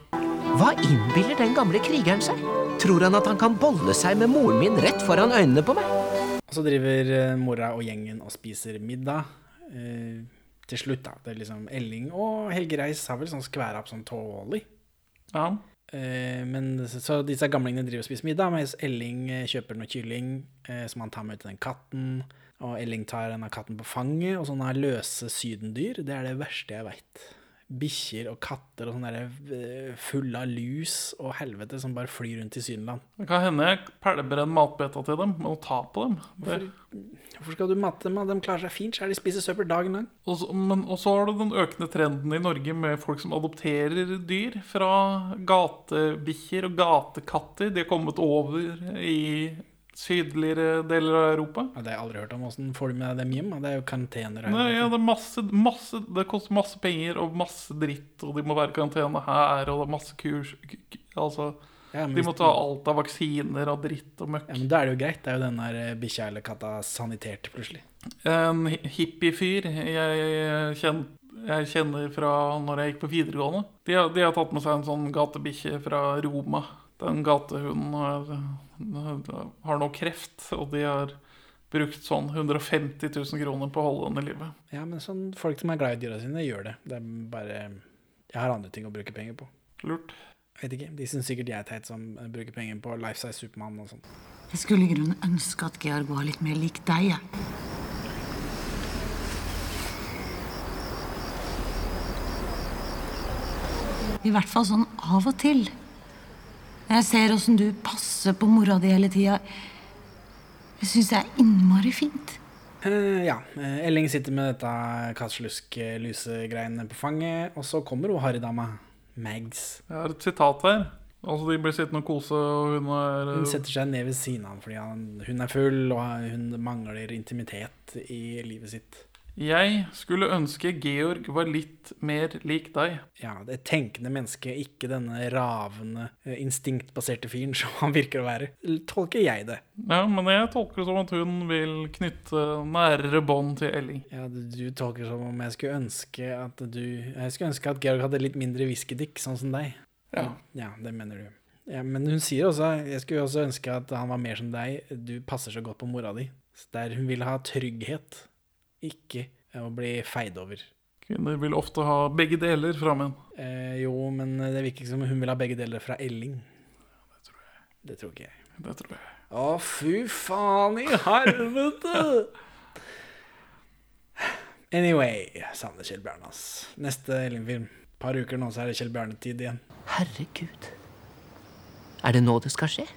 Hva innbiller den gamle krigeren seg? Tror han at han kan bolle seg med moren min rett foran øynene på meg? Og så driver eh, mora og gjengen og spiser middag. Eh, til slutt, da. Det er liksom Elling og Helge Reis har vel sånn skværa opp sånn tålig. Ja. Eh, men så, disse gamlingene driver og spiser middag, mens Elling eh, kjøper noe kylling eh, som han tar med ut til den katten. Og Elling tar denne katten på fanget, og sånne løse sydendyr, det er det verste jeg veit. Bikkjer og katter og sånn derre eh, fulle av lus og helvete som bare flyr rundt i Sydenland. Det kan hende jeg pælmer en matbeta til dem, med å ta på dem Hvorfor, Hvorfor skal du matte dem? De klarer seg fint, er de spiser søppel dagen lang. Og så, men, og så har du den økende trenden i Norge med folk som adopterer dyr fra gatebikkjer og gatekatter. De har kommet over i sydligere deler av Europa. Ja, det har jeg aldri hørt om. Åssen får du med deg dem hjem? Det er jo karantener. Nei, ja, det, masse, masse, det koster masse penger og masse dritt, og de må være i karantene her, og det er masse kurs Altså, Ja, de må ta alt av vaksiner og dritt og møkk. Ja, men Da er det jo greit. Det er jo den der eh, bikkja eller katta sanitert plutselig. En hippiefyr jeg, kjen- jeg kjenner fra når jeg gikk på videregående. De har, de har tatt med seg en sånn gatebikkje fra Roma. Den gatehunden har, har nå kreft, og de har brukt sånn 150 000 kroner på å holde den i live. Ja, men sånn folk som er glad i dyra sine, gjør det. Det er bare Jeg har andre ting å bruke penger på. Lurt. Jeg vet ikke. De syns sikkert jeg er teit som eh, bruker penger på Life Size Supermann og sånn. Jeg skulle i grunnen ønske at Georg var litt mer lik deg. jeg. I hvert fall sånn av og til. Jeg ser åssen du passer på mora di hele tida. Det syns jeg er innmari fint. Uh, ja. eh, Elling sitter med dette kattslusk-lusegreiene på fanget, og så kommer hun harrydama. Mags. Jeg har et sitat her. Altså, de blir sittende og kose, og hun er Hun setter seg ned ved siden av ham fordi han, hun er full, og hun mangler intimitet i livet sitt. Jeg skulle ønske Georg var litt mer lik deg. Ja, det tenkende menneske, ikke denne ravende, eh, instinktbaserte fyren som han virker å være. Tolker jeg det. Ja, men jeg tolker det som at hun vil knytte nærere bånd til Elling. Ja, du, tolker det som om jeg skulle ønske at du Jeg skulle ønske at Georg hadde litt mindre whiskydick, sånn som deg. Ja. Ja, det mener du. Ja, men hun sier også Jeg skulle også ønske at han var mer som deg. Du passer så godt på mora di. Så der hun vil ha trygghet, ikke å bli feid over. Kvinner vil ofte ha begge deler fra menn. Eh, jo, men det virker ikke som hun vil ha begge deler fra Elling. Det tror ikke jeg. Det tror jeg. Å, fy faen i helvete! Anyway, savner Kjell Bjarne, ass. Neste Elling-film. par uker nå, så er det Kjell Bjarne-tid igjen. Herregud. Er det nå det skal skje?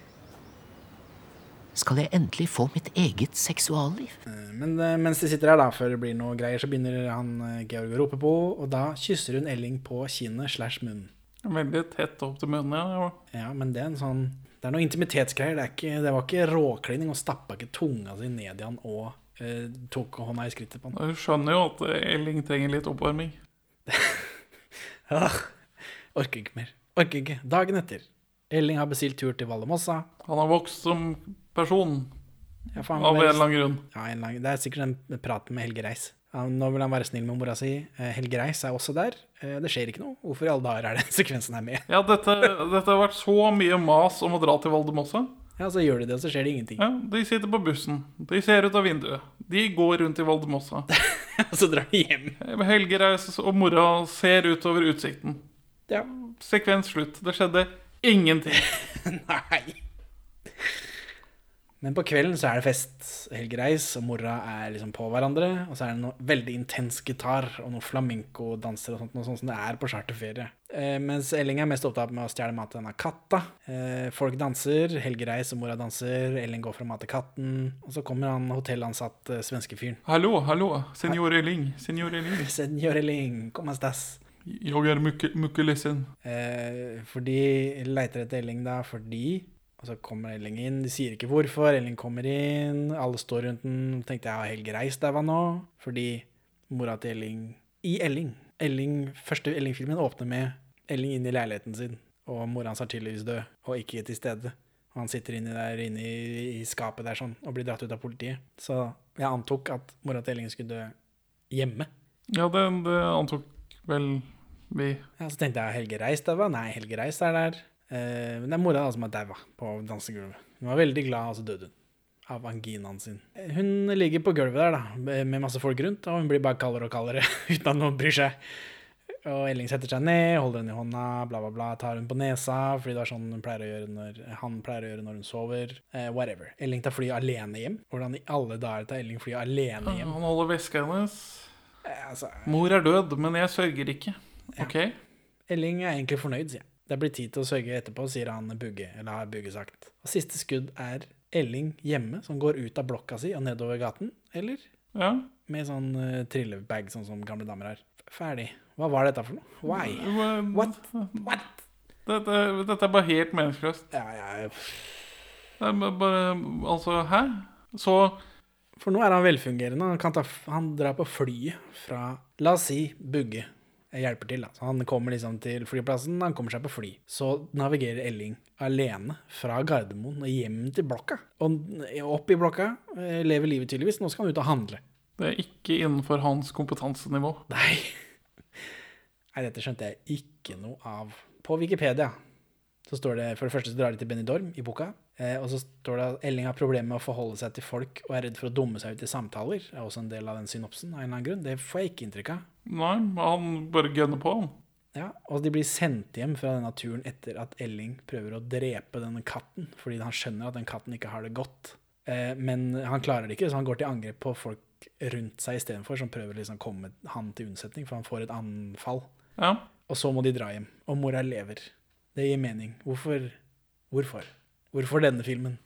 Skal jeg endelig få mitt eget seksualliv? Eh, Men eh, mens de sitter her, da, før det blir noe greier, så begynner han eh, Georg å rope på, og da kysser hun Elling på kinnet slash munnen. Veldig tett opp til munnen, ja. Ja, men det er en sånn Det er noe intimitetsgreier. Det, er ikke, det var ikke råklining. Hun stappa ikke tunga si ned i han og eh, tok hånda i skrittet på han. Du skjønner jo at Elling trenger litt oppvarming. Ah, orker ikke mer. Orker ikke. Dagen etter. Elling har bestilt tur til Vallemossa. Han har vokst som person. Ja, han Av en eller annen grunn. Ja, en lang, det er sikkert den praten med Helge Reis. Ja, nå vil han være snill med mora si. Eh, Helge Reis er også der. Eh, det skjer ikke noe. Hvorfor i alle dager er den sekvensen her med? Ja, dette, dette har vært så mye mas om å dra til Valdemossa. Ja, så gjør de det, og så skjer det ingenting. Ja, de sitter på bussen. De ser ut av vinduet. De går rundt i Valdemossa. Og så drar de hjem. Helge Reis og mora ser utover utsikten. Ja. Sekvens slutt. Det skjedde ingenting. Nei. Men på kvelden så er det fest. Helge Reis og mora er liksom på hverandre. Og så er det noe veldig intens gitar og noe flamenco-danser og sånt, noe sånt som det er på charterferie. Eh, mens Elling er mest opptatt med å stjele mat til denne katta. Eh, folk danser. Helge Reis og mora danser. Elling går for å mate katten. Og så kommer han hotellansatt eh, svenske fyren. Hallo, hallo. Senor Elling. Senor Elling. Senor Elling, como stas. Jeg er mye, mycket ledsen. Eh, fordi leiter etter Elling da, fordi Og så kommer Elling inn, de sier ikke hvorfor. Elling kommer inn, alle står rundt den. Tenkte jeg har Helge Reis daua nå? Fordi mora til Elling I Elling. Elling første Elling-filmen åpner med Elling inn i leiligheten sin, og mora hans er tydeligvis død, og ikke til stede. Og han sitter inni der inne i, i skapet der sånn, og blir dratt ut av politiet. Så jeg antok at mora til Elling skulle dø hjemme. Ja, det, det antok vel vi. Ja, Så tenkte jeg Helge Reis daua. Nei, Helge Reis er der. Eh, men det er mora da som er daua på dansegulvet. Hun var veldig glad, og så døde hun. Av anginaen sin. Hun ligger på gulvet der, da, med masse folk rundt, og hun blir bare kaldere og kaldere uten at noen bryr seg. Og Elling setter seg ned, holder henne i hånda, bla, bla, bla, tar henne på nesa, fordi det er sånn hun pleier å gjøre når, han pleier å gjøre når hun sover. Eh, whatever. Elling tar flyet alene hjem. Hvordan i alle dager tar Elling flyet alene hjem? Han holder veska hennes. Eh, altså, Mor er død, men jeg sørger ikke. Ok? Elling er egentlig fornøyd, sier han. Det blir tid til å sørge etterpå, sier han Bugge, eller har Bugge sagt. Og siste skudd er Elling hjemme, som går ut av blokka si og nedover gaten, eller? Ja. Med sånn uh, trillebag, sånn som gamle damer har. Ferdig. Hva var dette for noe? Why? What? What? Dette, dette er bare helt meningsløst. Ja, ja. Det er bare Altså, hæ? Så For nå er han velfungerende. Han, kan ta, han drar på flyet fra, la oss si, Bugge. Hjelper til, da. Så han kommer liksom til flyplassen, han kommer seg på fly. Så navigerer Elling alene fra Gardermoen og hjem til blokka. Og opp i blokka, eh, lever livet tydeligvis. Nå skal han ut og handle. det er ikke innenfor hans kompetansenivå. Nei. Nei, dette skjønte jeg ikke noe av. På Wikipedia så står det For det første så drar de til Benidorm i boka. Eh, og så står det at Elling har problemer med å forholde seg til folk og er redd for å dumme seg ut i samtaler. Det er også en del av den synopsen. av en eller annen grunn. Det får jeg ikke inntrykk av. Nei, han bare gønner på, han. Ja, Og de blir sendt hjem fra denne turen etter at Elling prøver å drepe denne katten, fordi han skjønner at den katten ikke har det godt. Eh, men han klarer det ikke, så han går til angrep på folk rundt seg istedenfor, som prøver liksom å komme han til unnsetning, for han får et anfall. Ja. Og så må de dra hjem. Og mora lever. Det gir mening. Hvorfor? Hvorfor? Hvorfor denne filmen?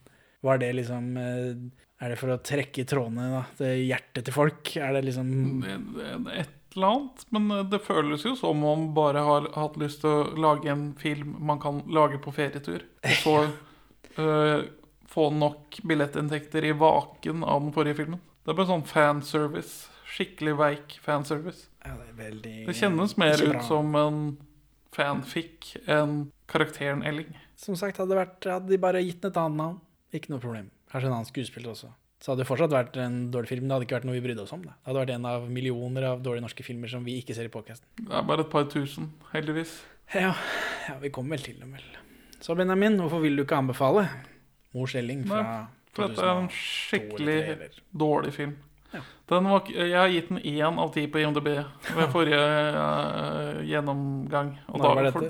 Var det liksom eh, Er det for å trekke i trådene da, til hjertet til folk? Er det liksom Det- det- Et eller annet. Men eh, det føles jo som om man bare har hatt lyst til å lage en film man kan lage på ferietur. Og så eh, få nok billettinntekter i vaken av den forrige filmen. Det er bare sånn fanservice. Skikkelig veik fanservice. Ja, det veldig Det kjennes mer ut som en fanfic enn karakteren Elling. Som sagt, hadde, vært, hadde de bare gitt den et annet navn, ikke noe problem. Kanskje en annen skuespiller også. Så hadde det fortsatt vært en dårlig film. Det hadde ikke vært noe vi brydde oss om. Det, det hadde vært en av millioner av dårlige norske filmer som vi ikke ser i podkasten. Det er bare et par tusen, heldigvis. Ja, ja, vi kommer vel til dem, vel. Så Benjamin, hvorfor vil du ikke anbefale Mors Elling fra Nei, For dette er en skikkelig eller dårlig film. Den var, jeg har gitt den én av ti på IMDb ved forrige uh, gjennomgang. Og Når var dette?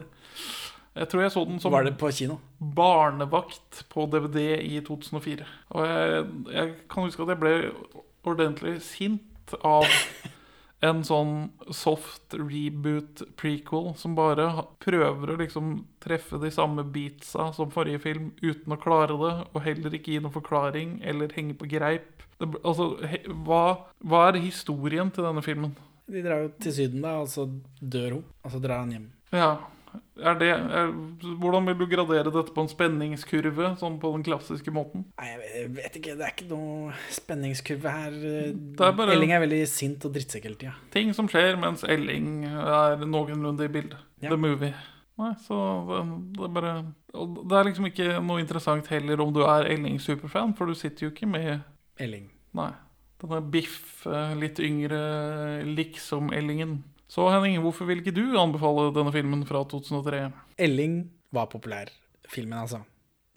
Jeg tror jeg så den som Var det på kino? barnevakt på DVD i 2004. Og jeg, jeg kan huske at jeg ble ordentlig sint av en sånn soft reboot prequel som bare prøver å liksom treffe de samme beatsa som forrige film uten å klare det, og heller ikke gi noen forklaring eller henge på greip. Det, altså, he, hva, hva er historien til denne filmen? De drar jo til Syden, da, og så dør hun. Og så drar han hjem. Ja, det, er, hvordan vil du gradere dette på en spenningskurve, sånn på den klassiske måten? Nei, jeg vet- ikke. Det er ikke noe spenningskurve her. er bare- Elling er veldig sint og drittsekk hele tida. Ting som skjer mens Elling er noenlunde i bildet. Ja. The Movie. Nei, så det, det er bare Det er liksom ikke noe interessant heller om du er Elling-superfan, for du sitter jo ikke med Elling. Nei. Denne biff, eh, litt yngre liksom-Ellingen. Så Henning, hvorfor vil ikke du anbefale denne filmen fra 2003? Elling var populær, filmen altså.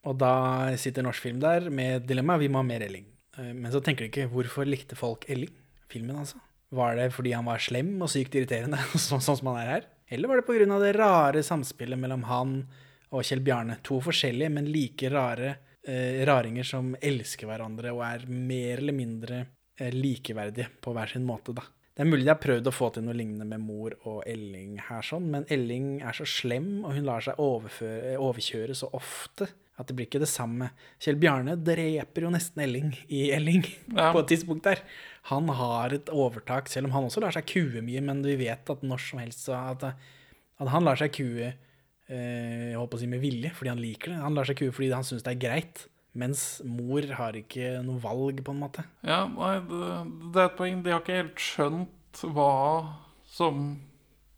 Og da sitter norsk film der med et dilemma, vi må ha mer Elling. Eh, Men så tenker de ikke, hvorfor likte folk Elling? Filmen altså. Var det fordi han var slem og sykt irriterende, sånn, sånn som han er her? Eller var det av det rare samspillet mellom han og Kjell Bjarne? To forskjellige, men like rare eh, raringer som elsker hverandre og er mer eller mindre eh, likeverdige på hver sin måte, da. Det er mulig de har prøvd å få til noe lignende med mor og Elling her, sånn, men Elling er så slem, og hun lar seg overføre, overkjøre så ofte at det blir ikke det samme. Kjell Bjarne dreper jo nesten Elling i Elling Ja. på et tidspunkt der. Han har et overtak, selv om han også lar seg kue mye, men vi vet at når som helst så at, at han lar seg kue eh, jeg håper å si med vilje, fordi han liker det. Han lar seg kue fordi han syns det er greit. Mens mor har ikke noe valg, på en måte. Ja, nei, det, er et poeng. De har ikke helt skjønt hva som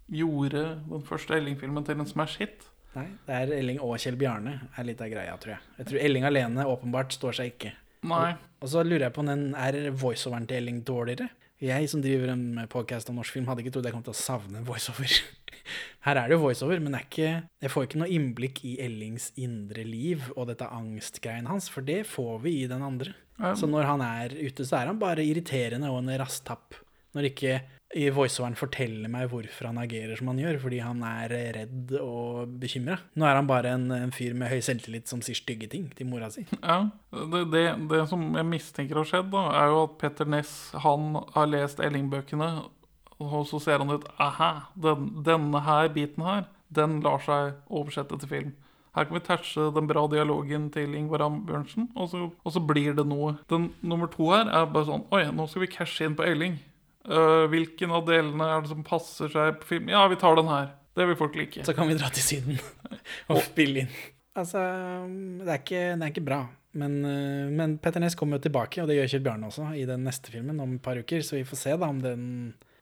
gjorde den første Elling-filmen til en smash hit. Nei, det er Elling og Kjell Bjarne er litt av greia, tror jeg. Jeg tror Elling alene åpenbart står seg ikke. Nei. Og så lurer jeg på om den er voiceoveren til Elling dårligere? Jeg som driver en podcast om norsk film, hadde ikke trodd jeg kom til å savne voiceover. Her er det jo voiceover, men det ikke, jeg får ikke noe innblikk i Ellings indre liv og dette angstgreiene hans, for det får vi i den andre. Ja. Så når han er ute, så er han bare irriterende og en rasttapp. Når ikke voiceoveren forteller meg hvorfor han agerer som han gjør, fordi han er redd og bekymra. Nå er han bare en, en fyr med høy selvtillit som sier stygge ting til mora si. Ja, det, det, det som jeg mistenker har skjedd, da, er jo at Petter Ness han har lest Elling-bøkene, og så ser han ut Aha, den, denne her biten her, den lar seg oversette til film. Her kan vi touche den bra dialogen til Ingvar Ambjørnsen, og så, og så blir det noe. Den nummer to her er bare sånn Oi, nå skal vi cashe inn på Elling. Uh, hvilken av delene er det som passer seg på film? Ja, vi tar den her. Det vil folk like. Så kan vi dra til Syden og spille inn. Altså, det er ikke, det er ikke bra. Men, eh, men Petter Næss kommer jo tilbake, og det gjør Kjell Bjarne også, i den neste filmen om et par uker. Så vi får se da om den,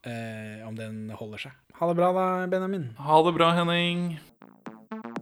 eh, om den holder seg. Ha det bra da, Benjamin. Ha det bra, Henning.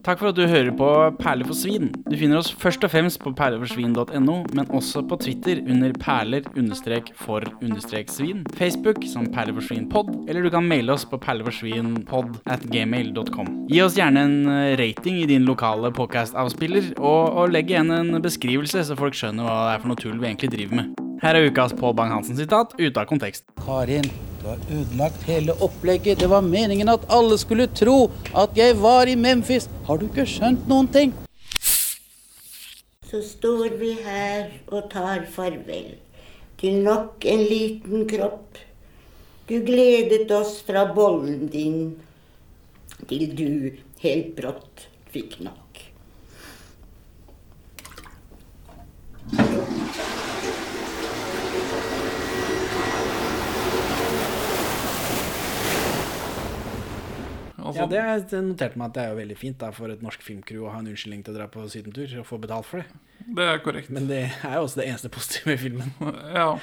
Takk for at du hører på Perler for svin. Du finner oss først og fremst på perleforsvin.no, men også på Twitter under perler-for-svin, Facebook som perleforsvinpod, eller du kan maile oss på perleforsvinpod at gmail.com. Gi oss gjerne en eh, rating i din lokale podcast-avspiller, og, og legg igjen en beskrivelse, så folk skjønner hva det er for noe tull vi egentlig driver med. Her er ukas Pål Bang-Hansen-sitat ute av kontekst. Karin, du har ødelagt hele opplegget. Det var meningen at alle skulle tro at jeg var i Memphis. Har du ikke skjønt noen ting? Så står vi her og tar farvel til nok en liten kropp. Du gledet oss fra bollen din, til du helt brått fikk nok. Altså, Ja, det noterte meg at det er jo veldig fint da, for et norsk filmcrew å ha en unnskyldning til å dra på sydentur og få betalt for det. Det er korrekt. Men det er jo også det eneste positive med filmen. Ja.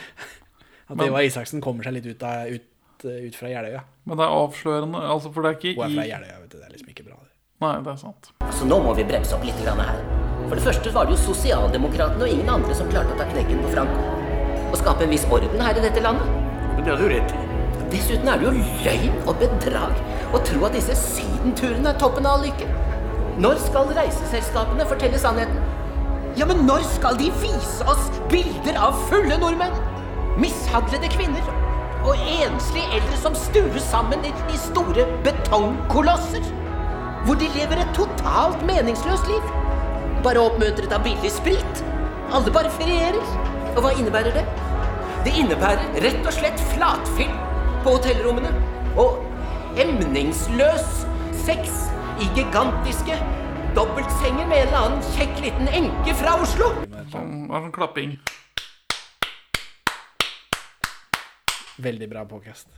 At Men- Eva Isaksen kommer seg litt ut, av, ut, ut fra Jeløya. Men det er avslørende, altså, for det er ikke Hun er fra i Jeløya, vet du. Det er liksom ikke bra. det. Nei, det er sant. Så nå må vi bremse opp litt grann her. For det første var det jo sosialdemokratene og ingen andre som klarte å ta knekken på Franco. Og skape en viss orden her i dette landet. Men Det hadde du rett i. Dessuten er det jo løgn og bedrag å tro at disse sydenturene er toppen av all lykke. Når skal reiseselskapene fortelle sannheten? Ja, men når skal de vise oss bilder av fulle nordmenn? Mishandlede kvinner og enslige eldre som stues sammen i, i store betongkolosser. Hvor de lever et totalt meningsløst liv. Bare oppmuntret av billig sprit. Alle bare ferierer. Og hva innebærer det? Det innebærer rett og slett flatfilm på hotellrommene. Og emningsløs sex i gigantiske dobbeltsenger med en eller annen kjekk liten enke fra Oslo. Sånn, det sånn klapping. Veldig bra podcast.